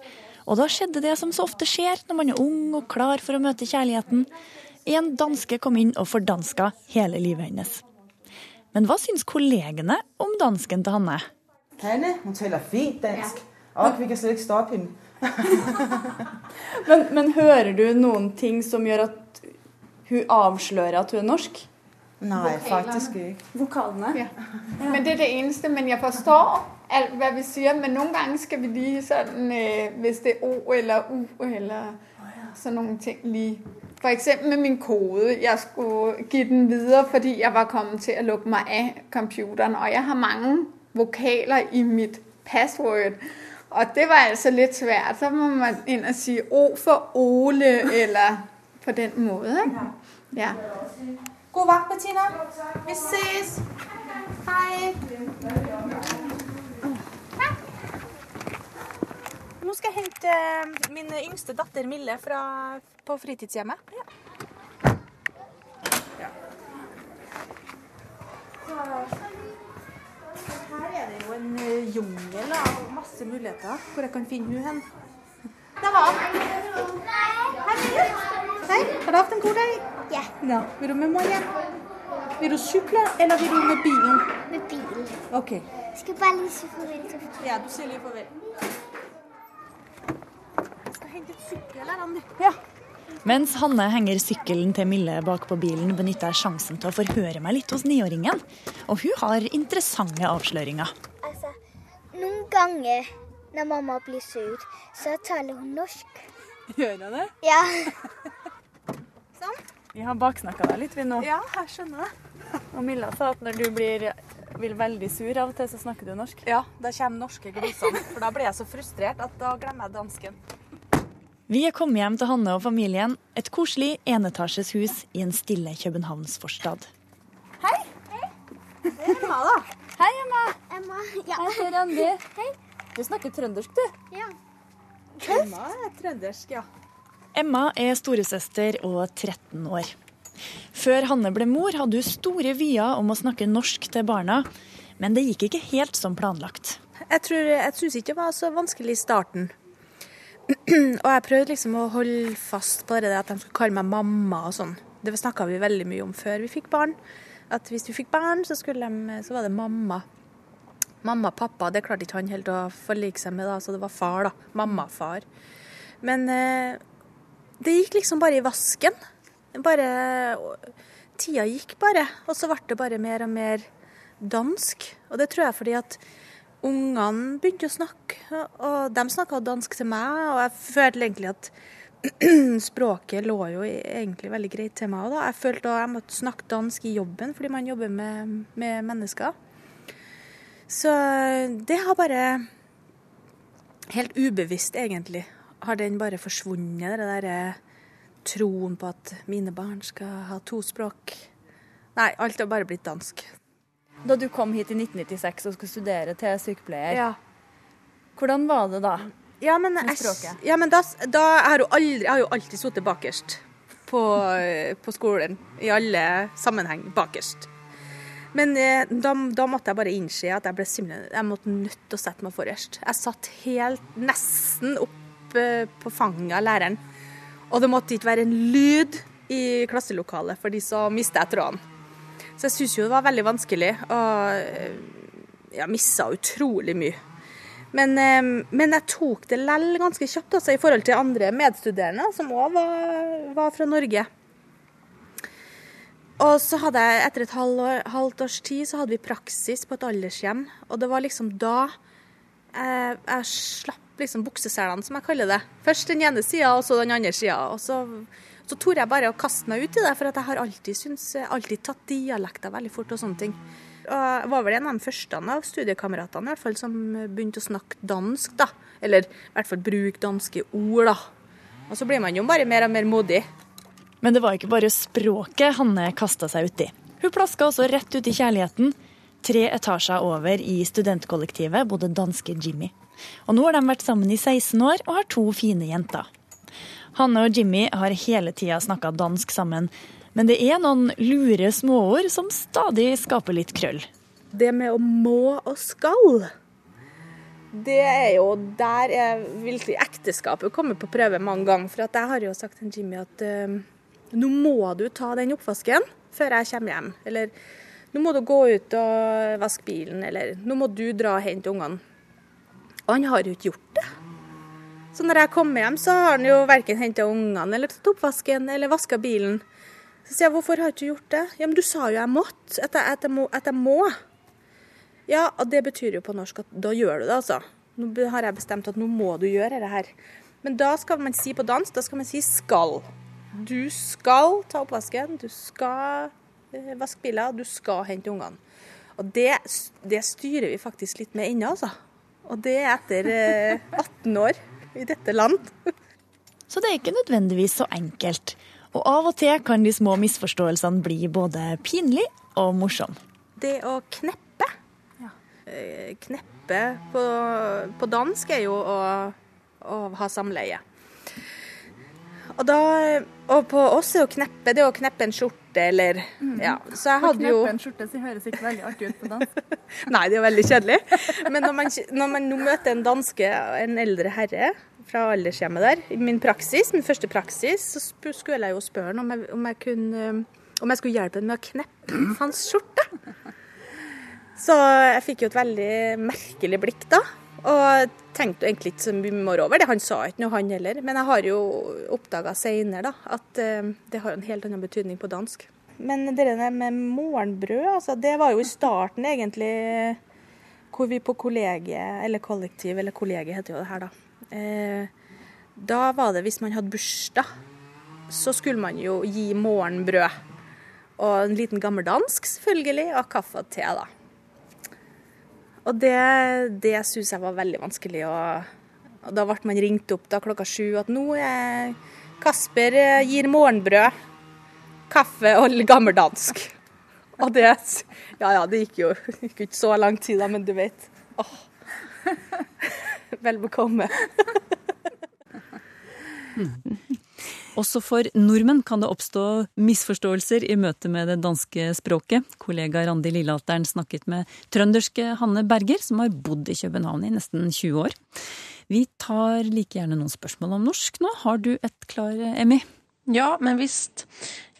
Og da skjedde det som så ofte skjer når man er ung og klar for å møte kjærligheten. En danske kom inn og fordanska hele livet hennes. Men hva syns kollegene om dansken til Hanne? Hanne, hun taler fint dansk. Ja. Og vi kan slett ikke stoppe henne. <laughs> men, men, hører du noen ting som gjør at hun avslører at hun er norsk? Nei, faktisk ikke. Vokalene? Ja. Men det er det eneste. Men jeg forstår alt hva vi sier. Men noen ganger skal vi lige sånn Hvis det er O eller U eller sånn noen ting lige F.eks. med min kode. Jeg skulle gi den videre fordi jeg var kommet til å lukke meg av computeren. Og jeg har mange vokaler i mitt password. Og det var altså litt svært. Så må man inn og si O for Ole, eller på den måten. Ja. God vakt, Bettina. Vi ses. Hei. Nå skal jeg hente eh, min yngste datter Mille fra, på fritidshjemmet. Ja. Her er det jo en eh, jungel av masse muligheter hvor jeg kan finne henne hen. Der var hun. Hei, Hei, har du hatt en god dag? Ja. Nå. Vil du med hjem? Vil du sykle, eller vil du med bilen? Med bil. Ok. Skal bare lige sige farvel til Ja, du sier lige farvel. Jeg skal hente et sykkel eller Randi. Ja. Mens Hanne henger sykkelen til Mille bak på bilen, benytter jeg sjansen til å forhøre meg litt hos niåringen. Og hun har interessante avsløringer. Altså, noen ganger når mamma blir sur, så taler hun norsk. Gjør hun det? Ja. <laughs> Vi har baksnakka deg litt, vi nå. Ja, jeg skjønner det. Og Milla sa at når du blir, blir veldig sur av og til, så snakker du norsk. Ja, da kommer norske glosene. For da blir jeg så frustrert at da glemmer jeg dansken. Vi er kommet hjem til Hanne og familien. Et koselig enetasjes hus i en stille københavnsforstad. Hei. Hei. Det er Emma, da. Hei, Emma. Emma, ja. Hei, er Randi. Hei. Du snakker trøndersk, du. Ja. Emma er trøndersk, ja. Emma er storesøster og 13 år. Før Hanne ble mor, hadde hun store vyer om å snakke norsk til barna, men det gikk ikke helt som planlagt. Jeg, tror, jeg syns ikke det var så vanskelig i starten. og jeg prøvde liksom å holde fast på det at de skulle kalle meg mamma og sånn. Det snakka vi veldig mye om før vi fikk barn. At hvis du fikk barn, så, de, så var det mamma. Mamma og pappa, det klarte ikke han helt å forlike seg med, da, så det var far, da. Mamma og far. Men eh, det gikk liksom bare i vasken. Bare Tida gikk bare, og så ble det bare mer og mer dansk. Og det tror jeg fordi at ungene begynte å snakke, og de snakka dansk til meg, og jeg følte egentlig at <clears throat> språket lå jo egentlig veldig greit til meg òg, da. Jeg følte at jeg måtte snakke dansk i jobben, fordi man jobber med, med mennesker. Så det har bare Helt ubevisst, egentlig, har den bare forsvunnet, det derre troen på at mine barn skal ha to språk. Nei, alt har bare blitt dansk. Da du kom hit i 1996 og skulle studere til sykepleier, Ja. hvordan var det da? Ja, men, Med språket? ja, men da, da har jo aldri, jeg har jo alltid sittet bakerst på, på skolen. I alle sammenheng bakerst. Men eh, da, da måtte jeg bare innse at jeg ble simpelthen, jeg måtte nødt til å sette meg forrest. Jeg satt helt nesten opp eh, på fanget av læreren. Og det måtte ikke være en lyd i klasselokalet, for de så mista jeg tråden. Så jeg syns jo det var veldig vanskelig, og eh, jeg missa utrolig mye. Men, eh, men jeg tok det lell ganske kjapt, altså, i forhold til andre medstuderende som òg var, var fra Norge. Og så hadde jeg, etter et halvt års tid, så hadde vi praksis på et aldershjem. Og det var liksom da jeg, jeg slapp liksom bukseselene, som jeg kaller det. Først den ene sida, og så den andre sida. Og så, så torde jeg bare å kaste meg ut i det, for jeg har alltid, synes, alltid tatt dialekter veldig fort og sånne ting. Og jeg var vel en av de første av studiekameratene i hvert fall, som begynte å snakke dansk, da. Eller i hvert fall bruke danske ord, da. Og så blir man jo bare mer og mer modig. Men det var ikke bare språket Hanne kasta seg uti. Hun plaska også rett ut i kjærligheten. Tre etasjer over i studentkollektivet bodde danske Jimmy. Og nå har de vært sammen i 16 år og har to fine jenter. Hanne og Jimmy har hele tida snakka dansk sammen, men det er noen lure småord som stadig skaper litt krøll. Det med å må og skal, det er jo der jeg vil si ekteskapet kommer på prøve mange ganger. For jeg har jo sagt til Jimmy at eh, nå må du ta den oppvasken før jeg kommer hjem. Eller nå må du gå ut og vaske bilen, eller nå må du dra og hente ungene. Og han har jo ikke gjort det. Så når jeg kommer hjem, så har han jo verken henta ungene eller tatt oppvasken eller vaska bilen. Så sier jeg hvorfor har du ikke gjort det? Ja, men du sa jo jeg måtte, at jeg, at jeg, må, at jeg må. Ja, og det betyr jo på norsk at da gjør du det, altså. Nå har jeg bestemt at nå må du gjøre det her. Men da skal man si på dans, da skal man si skal. Du skal ta oppvasken, du skal vaske biler, du skal hente ungene. Og det, det styrer vi faktisk litt med ennå, altså. Og det er etter eh, 18 år i dette land. Så det er ikke nødvendigvis så enkelt. Og av og til kan de små misforståelsene bli både pinlig og morsom. Det å kneppe ja. Kneppe på, på dansk er jo å, å ha samleie. Og, da, og på oss er å kneppe det er å kneppe en skjorte eller ja. Så jeg Å hadde jo kneppe en skjorte så høres ikke veldig artig ut på dansk. <laughs> Nei, det er veldig kjedelig. Men når man, når man nå møter en danske, en eldre herre fra aldershjemmet der, i min praksis, min første praksis, så skulle jeg jo spørre han om jeg, om jeg kunne om jeg skulle hjelpe ham med å kneppe hans skjorte. Så jeg fikk jo et veldig merkelig blikk da. Og tenkte egentlig ikke så mye mer over det. Han sa ikke noe, han heller. Men jeg har jo oppdaga seinere at uh, det har en helt annen betydning på dansk. Men det der med morgenbrød, altså, det var jo i starten egentlig hvor vi på kollegiet, eller kollektiv, eller kollegiet heter jo det her, da. Eh, da var det hvis man hadde bursdag, så skulle man jo gi morgenbrød. Og en liten gammeldansk, selvfølgelig, og kaffe og te, da. Og det, det syns jeg var veldig vanskelig. Og, og da ble man ringt opp da klokka sju at nå er Kasper eh, gir morgenbrød, kaffe og gammeldansk. Og det Ja ja, det gikk jo gikk ikke så lang tid da, men du vet. Åh. <laughs> Vel bekomme. Også for nordmenn kan det oppstå misforståelser i møte med det danske språket. Kollega Randi Lillealteren snakket med trønderske Hanne Berger, som har bodd i København i nesten 20 år. Vi tar like gjerne noen spørsmål om norsk nå. Har du et klar, Emmy? Ja, men visst.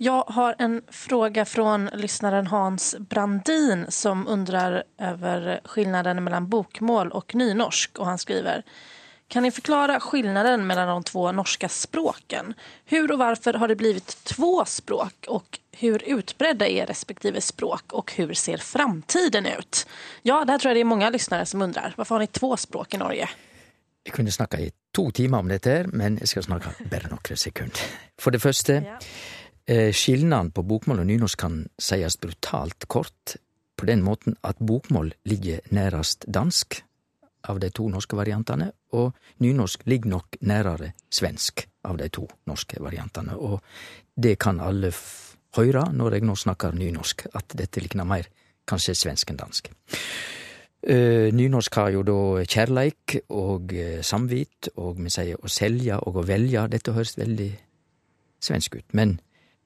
Jeg har en fråga fra lyssnaren Hans Brandin som undrer over forskjellen mellom bokmål og nynorsk. Og han skriver kan ni forklare skillnaden mellom de två norska språken? Hur och varför har det blivit två språk och hur utbredda är respektive språk og hur ser framtiden ut? Ja, det tror jeg det er mange lyssnare som undrer. Hvorfor har ni två språk i Norge? Jeg kunne snakka i to timer om dette, men jeg skal snakke bare noen sekunder. For det første, ja. eh, skilnaden på bokmål og nynorsk kan sies brutalt kort, på den måten at bokmål ligger nærest dansk, av de to norske variantene, og nynorsk ligger nok nærere svensk av de to norske variantene. Og det kan alle høre når jeg nå snakker nynorsk, at dette likner mer kanskje svensk enn dansk. Uh, nynorsk har jo da kjærleik og uh, samvit, og vi sier å selge og å velge. Dette høres veldig svensk ut. Men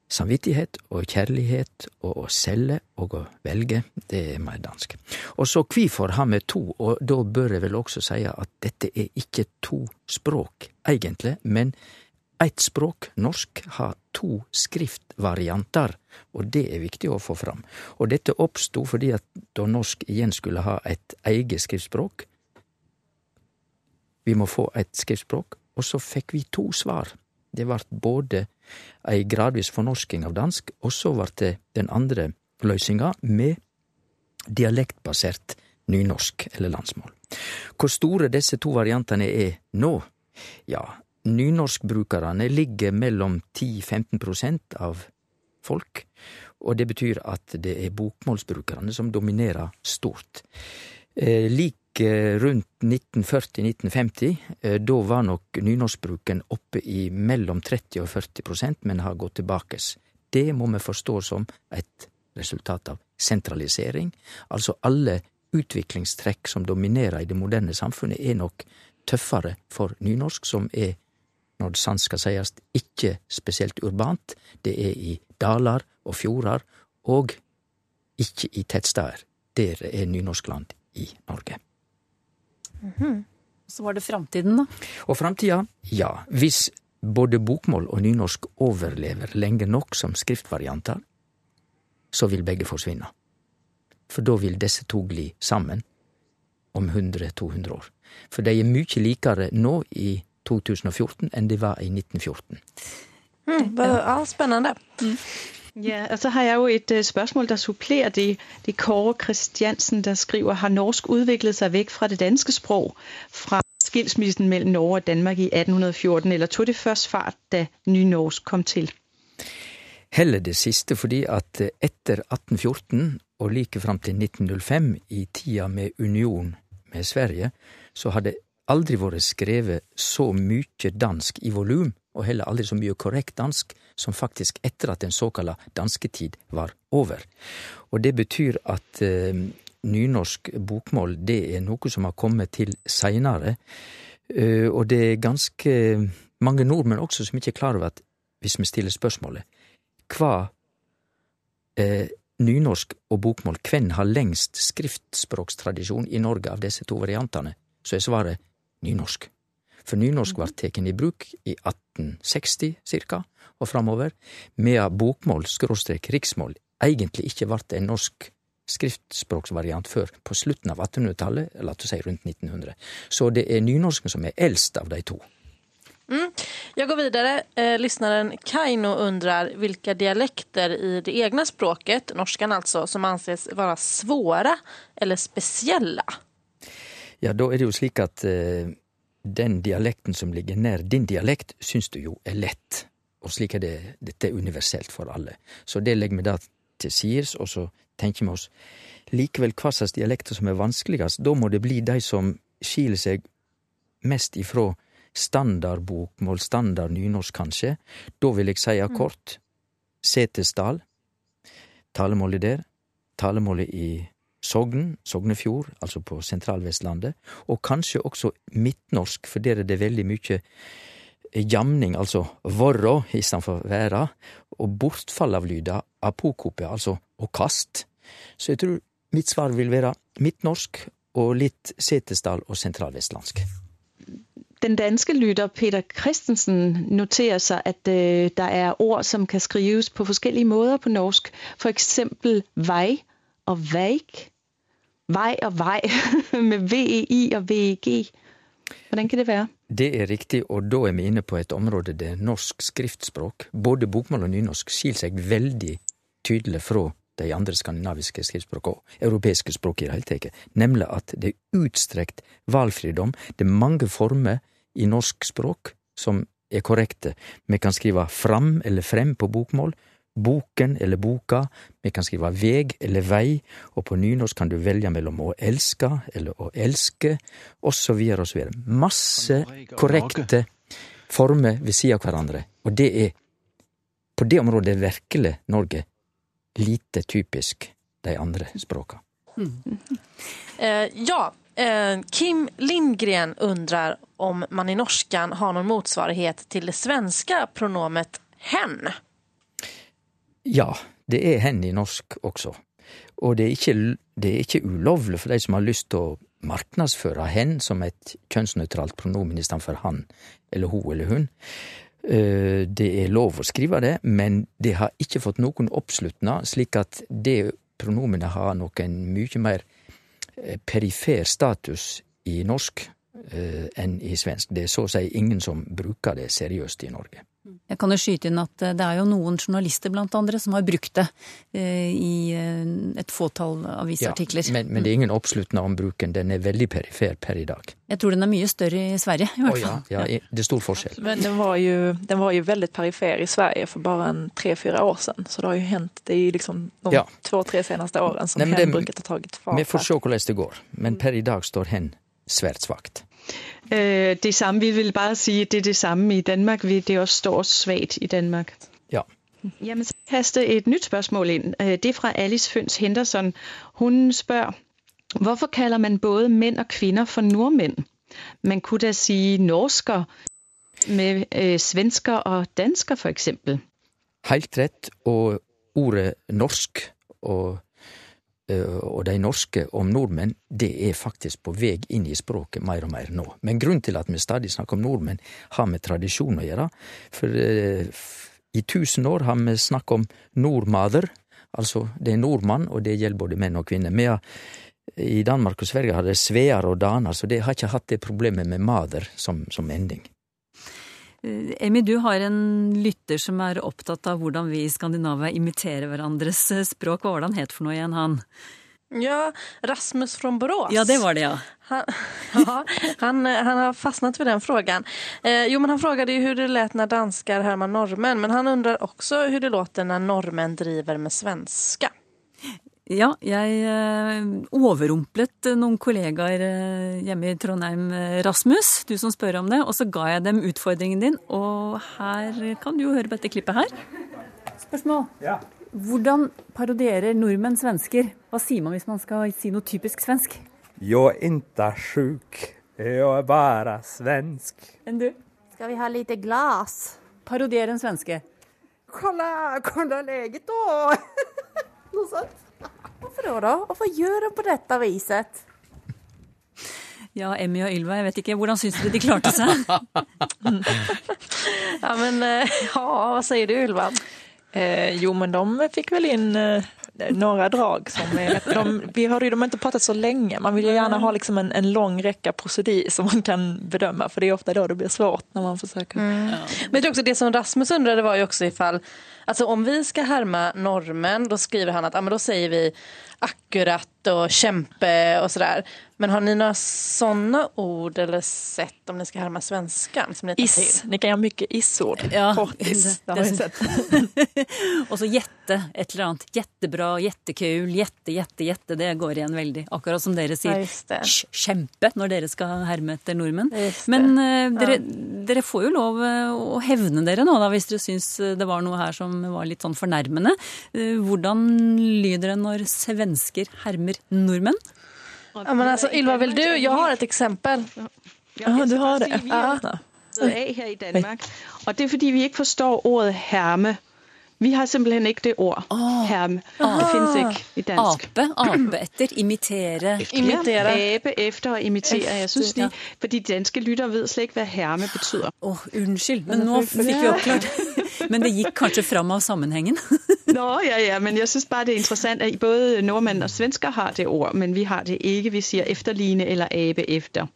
Samvittighet og kjærlighet og å selge og å velge, det er mer dansk. Og så kvifor har vi to, og da bør jeg vel også seie at dette er ikke to språk, egentlig, men eit språk, norsk, har to skriftvarianter, og det er viktig å få fram. Og dette oppsto fordi at da norsk igjen skulle ha et eget skriftspråk, vi må få et skriftspråk, og så fikk vi to svar. Det vart både ei gradvis fornorsking av dansk, og så det den andre løysinga med dialektbasert nynorsk eller landsmål. Hvor store disse to variantene er nå? Ja, nynorskbrukarane ligger mellom 10-15 prosent av folk, og det betyr at det er bokmålsbrukarane som dominerer stort. Eh, lik rundt 1940-1950. Eh, da var nok nynorskbruken oppe i mellom 30 og 40 prosent, men har gått tilbake. Det må vi forstå som et resultat av sentralisering. Altså alle utviklingstrekk som dominerer i det moderne samfunnet, er nok tøffere for nynorsk, som er, når det sant skal sies, ikke spesielt urbant. Det er i daler og fjorder, og ikke i tettsteder. Der er nynorskland i Norge. Mm -hmm. Så var det framtiden, da? Og framtida? Ja. Hvis både bokmål og nynorsk overlever lenge nok som skriftvarianter, så vil begge forsvinne. For da vil disse to gli sammen om 100-200 år. For de er mye likere nå i 2014 enn de var i 1914. Mm, er spennende. Mm. Ja, og så har jeg jo et uh, spørsmål, der supplerer det. Det er Kåre Kristiansen, der skriver, har norsk udviklet seg vekk fra det danske sprog fra skilsmissen mellom Norge og Danmark i 1814, eller tog det først fart da nynorsk kom til? Heller det siste, fordi at eh, etter 1814 og like fram til 1905, i tida med union med Sverige, så har det aldri vært skrevet så mye dansk i volum og heller aldri så mye korrekt dansk som faktisk etter at den såkalla dansketid var over. Og det betyr at eh, nynorsk bokmål det er noe som har kommet til seinare. Eh, og det er ganske mange nordmenn også som ikke er klar over at hvis vi stiller spørsmålet hva eh, nynorsk og bokmål, hvem har lengst skriftspråkstradisjon i Norge av disse to variantene, så er svaret nynorsk. For nynorsk ble tatt i bruk i 1860 cirka, og framover, medan bokmål, skråstrek riksmål, egentlig ikke ble en norsk skriftspråksvariant før på slutten av 1800-tallet, eller la oss si rundt 1900. Så det er nynorsken som er eldst av de to. Mm. Jeg går videre. Eh, lyssnaren Kaino undrer hvilke dialekter i det egne språket, norsken altså, som anses være svåre eller spesielle? Ja, da er det jo slik at eh, den dialekten som ligger nær din dialekt, syns du jo er lett. Og slik er det, dette er universelt for alle. Så det legger vi da til sides, og så tenker vi oss likevel hva slags dialekter som er vanskeligst. Da må det bli de som skiller seg mest ifra standardbokmål, standard nynorsk kanskje. Da vil jeg si kort Setesdal, talemålet der, talemålet i Sogn, Sognefjord, altså på sentralvestlandet, og kanskje også midtnorsk, for der er det veldig mye jamning, altså vorrå istedenfor væra, og bortfall av lyder, apokope, altså å kast. Så jeg tror mitt svar vil være midtnorsk og litt Setesdal og sentralvestlandsk. Den danske lytter Peter Christensen noterer seg at uh, der er ord som kan skrives på forskjellige måter på norsk. Eksempel vei og veik. Vei og vei <laughs> med VEI og VEG. Hvordan kan det være? Det er riktig, og da er vi inne på et område der norsk skriftspråk, både bokmål og nynorsk, skiller seg veldig tydelig fra de andre skandinaviske skriftspråkene og europeiske språk i det hele tatt, nemlig at det er utstrekt valgfridom. Det er mange former i norsk språk som er korrekte. Vi kan skrive fram eller frem på bokmål, boken eller boka, vi kan skrive veg eller vei, og på nynorsk kan du velge mellom å elske eller å elske, osv., osv. Masse korrekte former ved sida av hverandre, og det er på det området er virkelig Norge lite typisk de andre språka. <laughs> Eh, ja, eh, Kim Lindgren undrar om man i norskan har noen motsvarighet til det svenske pronomet hen. Ja, det er hen i norsk også. Og det er ikke, det er ikke ulovlig for de som har lyst til å marknadsføre hen som et kjønnsnøytralt pronomen istedenfor han eller hun eller hun. Eh, Det er lov å skrive det, men det har ikke fått noen oppslutna, slik at det pronomenet har noen mye mer eh, perifer status i norsk eh, enn i svensk. Det er så å si ingen som bruker det seriøst i Norge. Jeg kan jo skyte inn at eh, det er jo noen journalister blant andre som har brukt det eh, i eh, et fåtall avisartikler. men, men det er ingen oppslutning om bruken. Den er veldig perifer per i dag. Jeg tror den er mye større i Sverige, i hvert fall. fall. ja, ja, det er stor forskjell. Men den var jo, den var jo veldig perifer i Sverige for bare en tre, fyra år siden, Så det har jo hendt det är liksom de Ja. to-tre seneste årene som Nei, hen det- har ha tagit fart. Vi får se hvordan det går, men per i dag står hen svært svakt. Øh, det samme, vi vil bare at det er det samme i Danmark. Det også står svagt i Danmark. Ja. Jamen, så kaste et nytt spørsmål ind. Øh, Det er fra Alice Føns Henderson. Hun spør hvorfor kalder man både menn og kvinner for nordmenn? Man kunne da sige norsker med øh, svensker og dansker for eksempel. Helt rett, og ordet norsk og, og de norske om nordmenn, det er faktisk på vei inn i språket mer og mer nå. Men grunnen til at vi stadig snakker om nordmenn, har med tradisjon å gjøre. For øh, i tusen år har vi snakket om nordmader, altså det er nordmann, og det gjelder både menn og kvinner. Medan i Danmark og Sverige har det svear og daner, så det har ikke hatt det problemet med mader som, som ending. Eh, Amy, du har en lytter som er opptatt av hvordan vi i Skandinavia imiterer hverandres eh, språk. Hva var det han het for noe igjen, han? Ja, Rasmus från Borås. Ja, det var det, ja. Han, <laughs> ja, han, eh, han har fastnat vid den frågan. Eh, jo, men han frågade ju hur det lät när danskar härmar norrmän, men han undrar också hur det låter när norrmän driver med svenska. Ja, jeg eh, overrumplet noen kollegaer eh, hjemme i Trondheim, eh, Rasmus, du som spør om det, og så ga jeg dem utfordringen din, og her kan du jo høre på dette klippet her. Spørsmål. Ja. Hvordan parodierer nordmenn svensker? Hva sier man hvis man skal si noe typisk svensk? Jeg er inte sjuk. jeg er bara svensk. Enn du? Skal vi ha lite glas? Parodier en svenske. Kolla, kolla leget, da! <laughs> noe sånt. Varför då då? Varför gjør de på dette viset? Ja, Emmy og Ylva, jeg vet ikke. Hvordan syns du de klarte seg? <laughs> ja, men eh, ja, hva sier du, Ylva? Eh, jo, men de fikk vel in eh, några drag som är de, Vi hörde ju, de har inte pratat så länge. Man vill ju gärna ha liksom en, en lång räcka procedur som man kan bedöma, för det är ofta då det blir svårt när man försöker. Mm. Men jag tror också det som Rasmus undrade var ju också ifall, alltså om vi ska härma normen, då skriver han att ja, men då säger vi akkurat och kämpe och sådär. Men har ni några sådana ord eller sätt om ni ska härma svenskan? Som ni tar Is. till? Ni kan ha mycket is-ord. Ja, Kortis, <laughs> det har sett. <laughs> Og så jätte, et eller annet. Jättebra, jättekul, jätte, jätte, jätte. Det går igjen veldig. Akkurat som dere sier ja, kjempe når dere skal herme etter nordmenn. Men uh, dere, Ja. dere får jo lov eh, å hevne dere nå, da, hvis dere syns det var noe her som var litt sånn fornærmende. Uh, Hvordan lyder det når svensker hermer nordmenn? Ja, men alltså, Ylva, vill du? Jag har ett exempel. Ja, du har det. Ja. af her i Danmark. Og det er, fordi vi ikke forstår ordet herme. Vi har simpelthen ikke det ord. Herme. Det finnes ikke i dansk. Ape, ape etter, imitere. Ja, ape efter og imitere. Jeg synes de, fordi danske lyttere vet slet ikke, hva herme betyder. Åh, unnskyld, men nå fikk vi oppklart. Men det gikk kanskje fram av sammenhengen. <laughs> Nå, ja, ja, men jeg synes bare, det er interessant, at både nordmenn og svensker har det ord, men vi har det ikke. Vi sier efterligne eller 'ape efter.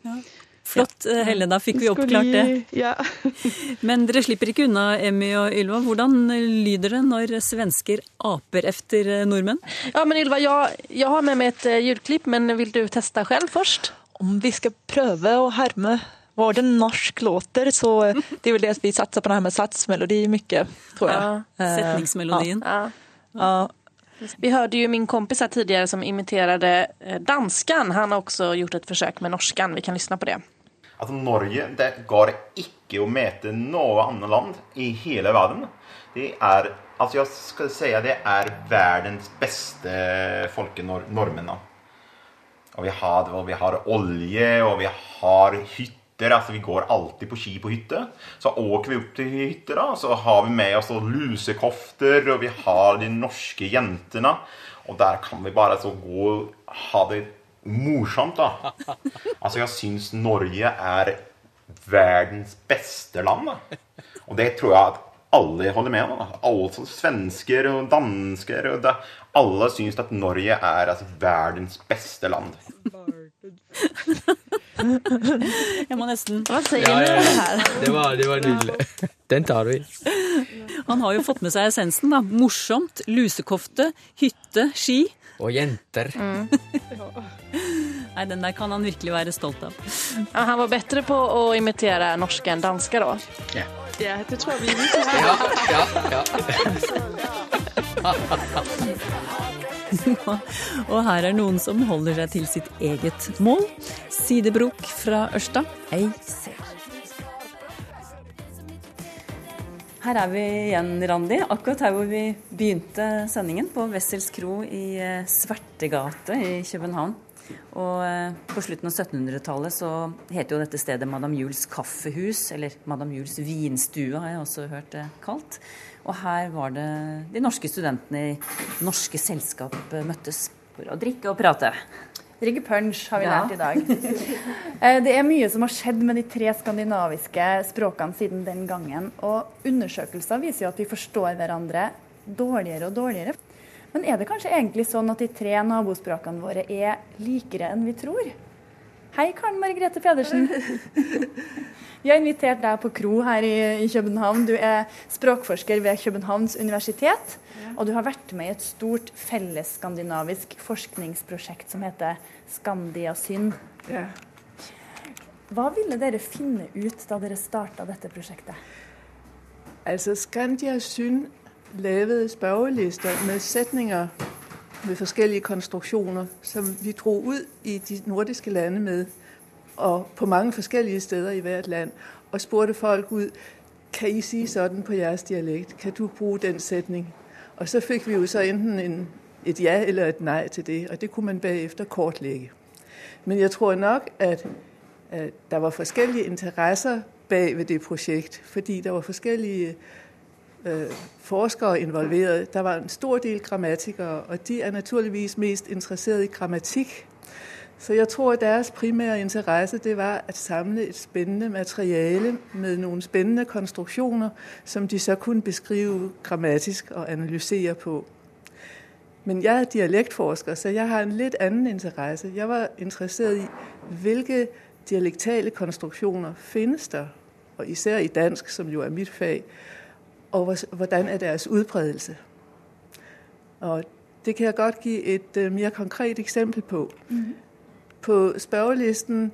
Flott, eh, Helle, da fikk vi oppklart det. Ja. <laughs> Men dere slipper ikke unna, Emmy og Ylva. Hvordan lyder det når svensker aper efter eh, nordmenn? Ja, men Ylva, jeg, jeg har med meg et lydklipp, men vil du teste selv først? Om vi skal prøve å och härma det den norsk låter så det är väl det vi satsar på det här med satsmelodi mycket, tror jag. Ja, Eh, Setningsmelodien. Ja. Ja. Vi hørte jo min kompis her tidligere som imiterade eh, danskan. Han har også gjort et forsøk med norskan. Vi kan lyssna på det. Altså, Norge det går ikke å mete noe annet land i hele verden. Det er altså jeg skal si at det er verdens beste folkenormen. Og vi har, og vi har olje, og vi har hytter. Altså Vi går alltid på ski på hytte. Så åker vi opp til hytter, da, så har vi med oss lusekofter, og vi har de norske jentene. Og der kan vi bare så gå og ha det morsomt, da. <laughs> Altså, jeg syns Norge er verdens beste land, da. Og det tror jeg at alle holder med om. Alle svensker og dansker og da, Alle syns at Norge er altså, verdens beste land. Jeg må nesten Hva sier Ja, ja, du ja. her? Det var, det var nydelig. Den tar vi. Han har jo fått med seg essensen, da. Morsomt, lusekofte, hytte, ski. Og jenter. Nei, den der kan han virkelig være stolt av. Ja, han var bedre på å imitere norske enn danske, da. Ja. Ja, det tror jeg vi er Ja, ja, ja. <laughs> <laughs> Og her er noen som holder seg til sitt eget mål. Sidebrok fra Ørsta. Ei se. Her er vi igjen, Randi. Akkurat her hvor vi begynte sendingen, på Wessels kro i eh, Svertegate i København. Og eh, på slutten av 1700-tallet så heter jo dette stedet Madame Jules kaffehus, eller Madame Jules vinstue, har jeg også hørt det kalt. Og her var det de norske studentene i norske selskap eh, møttes for å drikke og prate. Drikke punch har vi Ja. lært i dag. <laughs> Eh, Det er mye som har skjedd med de tre skandinaviske språkene siden den gangen. Og undersøkelser viser jo at vi forstår hverandre dårligere og dårligere. Men er det kanskje egentlig sånn at de tre nabospråkene våre er likere enn vi tror? Hei, Karen Margrethe Pedersen. <laughs> Vi har invitert deg på kro her i, i København. Du er språkforsker ved Københavns universitet. Og du har vært med i et stort fellesskandinavisk forskningsprosjekt som heter Skandiasyn. Ja. Hva ville dere finne ut da dere starta dette prosjektet? Altså, Skandia Syn spørrelister med sætninger med forskellige konstruktioner, som vi drog ut i de nordiske lande med, og på mange forskellige steder i hvert land, og spurgte folk ud, kan I sige sådan på jeres dialekt? Kan du bruge den sætning? Og så fikk vi jo så enten en, et ja eller et nej til det, og det kunne man bagefter kortlægge. Men jeg tror nok, at, at der var forskellige interesser bag ved det projekt, fordi der var forskellige øh, forskere involveret. Der var en stor del grammatikere, og de er naturligvis mest interesseret i grammatik. Så jeg tror, at deres primære interesse det var at samle et spændende materiale med nogle spændende konstruktioner, som de så kunne beskrive grammatisk og analysere på. Men jeg er dialektforsker, så jeg har en lidt anden interesse. Jeg var interesseret i, hvilke dialektale konstruktioner findes der, og især i dansk, som jo er mit fag, og hvordan er deres udbredelse. Og det kan jeg godt give et uh, mere konkret eksempel på. Mm. På spørgelisten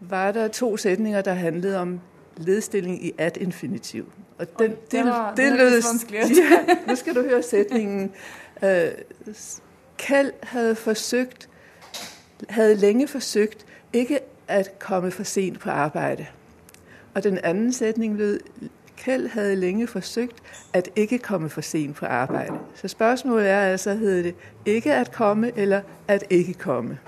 var der to sætninger, der handlede om ledstilling i ad infinitiv. Og den, det, det, var, det, det lød... <laughs> Ja, nu skal du høre sætningen. Uh, Kald havde forsøgt, havde længe forsøgt ikke at komme for sent på arbejde. Og den anden sætning lød, Kjeld hadde længe forsøgt at ikke komme for sent på arbeid. Så spørsmålet er altså, heter det ikke at komme eller at ikke komme?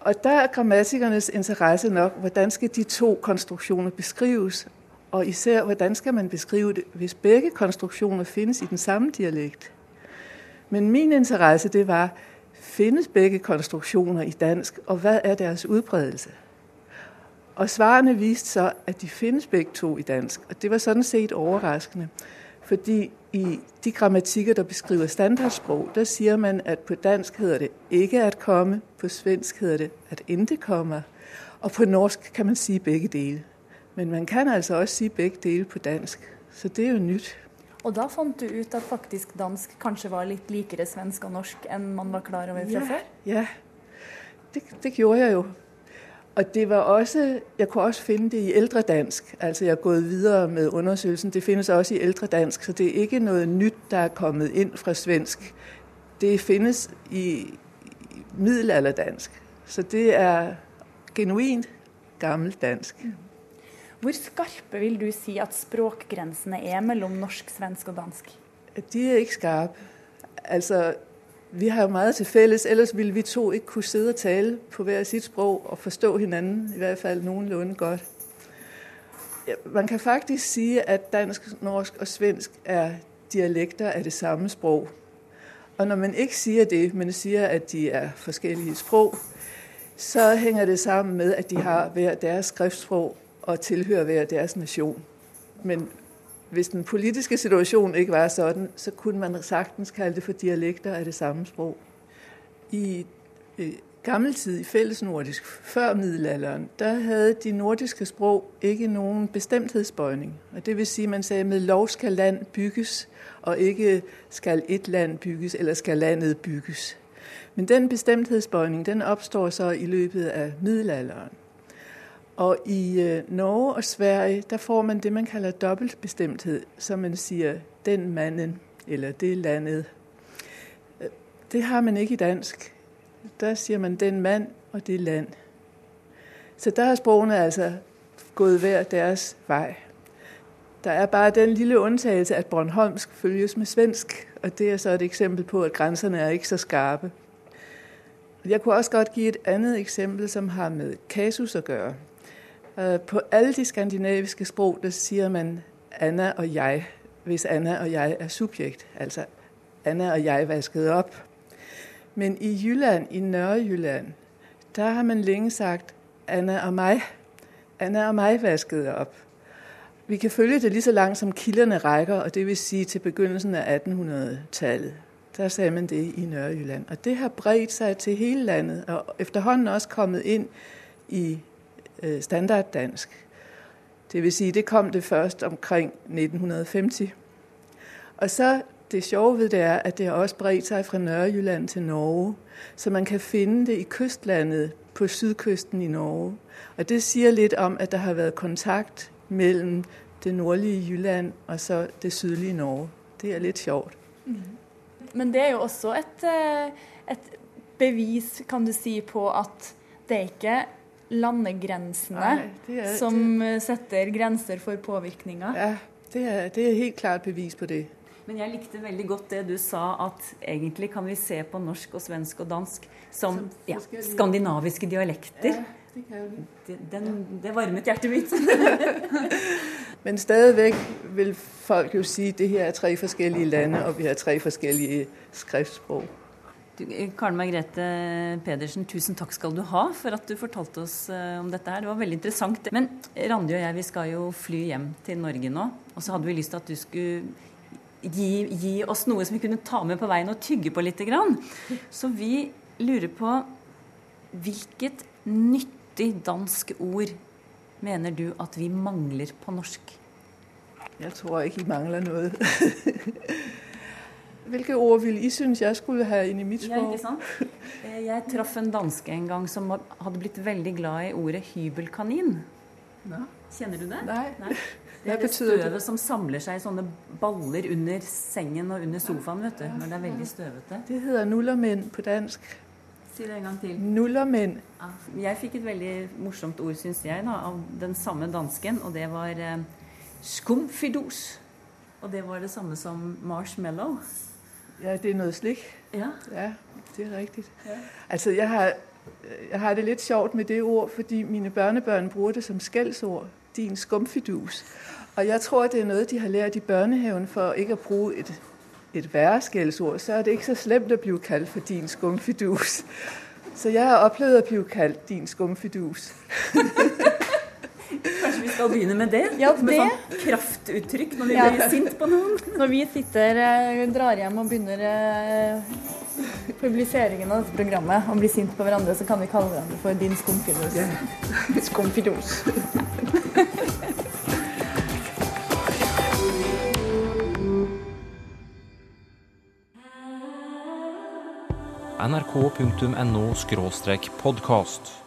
Og der er grammatikernes interesse nok, hvordan skal de to konstruksjoner beskrives, og især hvordan skal man beskrive det, hvis begge konstruksjoner finnes i den samme dialekt. Men min interesse det var, finnes begge konstruksjoner i dansk, og hva er deres udbredelse? Og svarene viste så, at de findes begge to i dansk. Og det var sådan set overraskende. Fordi i de grammatikker, der beskriver standardsprog, der siger man, at på dansk hedder det ikke at komme, på svensk hedder det at ikke komme, og på norsk kan man sige begge dele. Men man kan altså også sige begge dele på dansk. Så det er jo nyt. Og da fant du ut at faktisk dansk kanskje var litt likere svensk og norsk enn man var klar over fra ja, før? Ja, det, det gjorde jeg jo. Og det var også, jeg kunne også finde det i ældre dansk. Altså jeg er gået videre med undersøgelsen. Det findes også i ældre dansk, så det er ikke noget nyt, der er kommet ind fra svensk. Det findes i middelalderdansk. Så det er genuint gammelt dansk. Mm. Hvor skarpe vil du si at språkgrensene er mellom norsk, svensk og dansk? De er ikke skarpe. Altså, vi har jo meget til fælles, ellers ville vi to ikke kunne sidde og tale på hver sit sprog og forstå hinanden, i hvert fald nogenlunde godt. Man kan faktisk sige, at dansk, norsk og svensk er dialekter af det samme sprog. Og når man ikke siger det, men siger, at de er forskellige sprog, så hænger det sammen med, at de har hver deres skriftsprog og tilhører hver deres nation. Men hvis den politiske situasjonen ikke var sånn, så kunne man sagtens kalle det for dialekter av det samme sprog. I gammel tid, i fællesnordisk, før middelalderen, der havde de nordiske sprog ikke nogen bestemthedsbøjning. Og det vil sige, at man at med lov skal land bygges, og ikke skal et land bygges, eller skal landet bygges. Men den bestemthedsbøjning, den opstår så i løbet af middelalderen. Og i øh, Norge og Sverige, der får man det, man kalder dobbeltbestemthet. så man sier den manden, eller det landet. Øh, det har man ikke i dansk. Der sier man den mand og det land. Så der har språkene altså gået hver deres vei. Der er bare den lille undtagelse, at Bornholmsk følges med svensk, og det er så et eksempel på, at grænserne er ikke så skarpe. Jeg kunne også godt give et annet eksempel, som har med kasus å gøre. Øh, på alle de skandinaviske sprog, der sier man Anna og jeg, hvis Anna og jeg er subjekt. Altså Anna og jeg vasket opp. Men i Jylland, i Nørre-Jylland, der har man længe sagt Anna og meg'. Anna og meg vasket opp. Vi kan følge det lige så langt som kilderne rækker, og det vil sige til begyndelsen av 1800-tallet. Der sagde man det i Nørre-Jylland. Og det har bredt seg til hele landet, og efterhånden også kommet inn i standarddansk. Det vil sige, det kom det først omkring 1950. Og så det sjove ved det er, at det har også bredt sig fra Nørrejylland til Norge, så man kan finde det i kystlandet på sydkysten i Norge. Og det siger lidt om, at der har været kontakt mellem det nordlige Jylland og så det sydlige Norge. Det er lidt sjovt. Mm. Men det er jo også et, øh, et bevis, kan du si, på at det ikke landegrensene Nei, er, som det... Eh, setter grenser for påvirkninger. Ja, det er, det er helt klart bevis på det. Men jeg likte veldig godt det du sa, at egentlig kan vi se på norsk og svensk og dansk som, som ja, skandinaviske dialekter. Ja, det, det, den, det varmet hjertet mitt. <laughs> Men stadigvæk vil folk jo si at det her er tre forskjellige lande, og vi har tre forskjellige skriftsprog. Eh, Karen Margrethe Pedersen, tusen takk skal du ha for at du fortalte oss eh, om dette her. Det var veldig interessant. Men Randi og jeg vi skal jo fly hjem til Norge nå. Og så hadde vi lyst til at du skulle gi, gi oss noe som vi kunne ta med på veien og tygge på grann. Så vi lurer på hvilket nyttig dansk ord mener du at vi mangler på norsk? Jeg tror ikke vi mangler noe. <laughs> Hvilke ord ville I synes jeg skulle ha inn i mitt Ja, ikke sant? Eh, Jeg traff en danske en gang som hadde blitt veldig glad i ordet hybelkanin. Kjenner du det? Nei. <laughs> Det er det støvet som samler seg i sånne baller under sengen og under sofaen, vet du. Når det er veldig støvete. Det heter nullermenn på dansk. Si det en gang til. Nullermenn. Jeg fikk et veldig morsomt ord, syns jeg, da, av den samme dansken, og det var eh, skumfidos. Og det var det samme som marshmallow. Ja, det er noe slik. Ja. Ja, det er riktig. Altså, jeg har, jeg har det litt sjovt med det ord, fordi mine børnebørn bruker det som skjellsord. Din skumfidus. Og jeg tror det er noe de har lært i børnehaven for ikke å bruke et, et verre skjellsord. Så er det ikke så slemt å bli kalt for din skumfidus. Så jeg har opplevd å bli kalt din skumfidus. <laughs> Kanskje vi skal begynne med det? Ja, det. Med sånn kraftuttrykk når vi Ja. blir sint på noen. Når vi sitter, eh, drar hjem og begynner eh, publiseringen av dette programmet og blir sint på hverandre, så kan vi kalle hverandre for din skumfidos. Yeah. skumfidos. nrk.no podkast.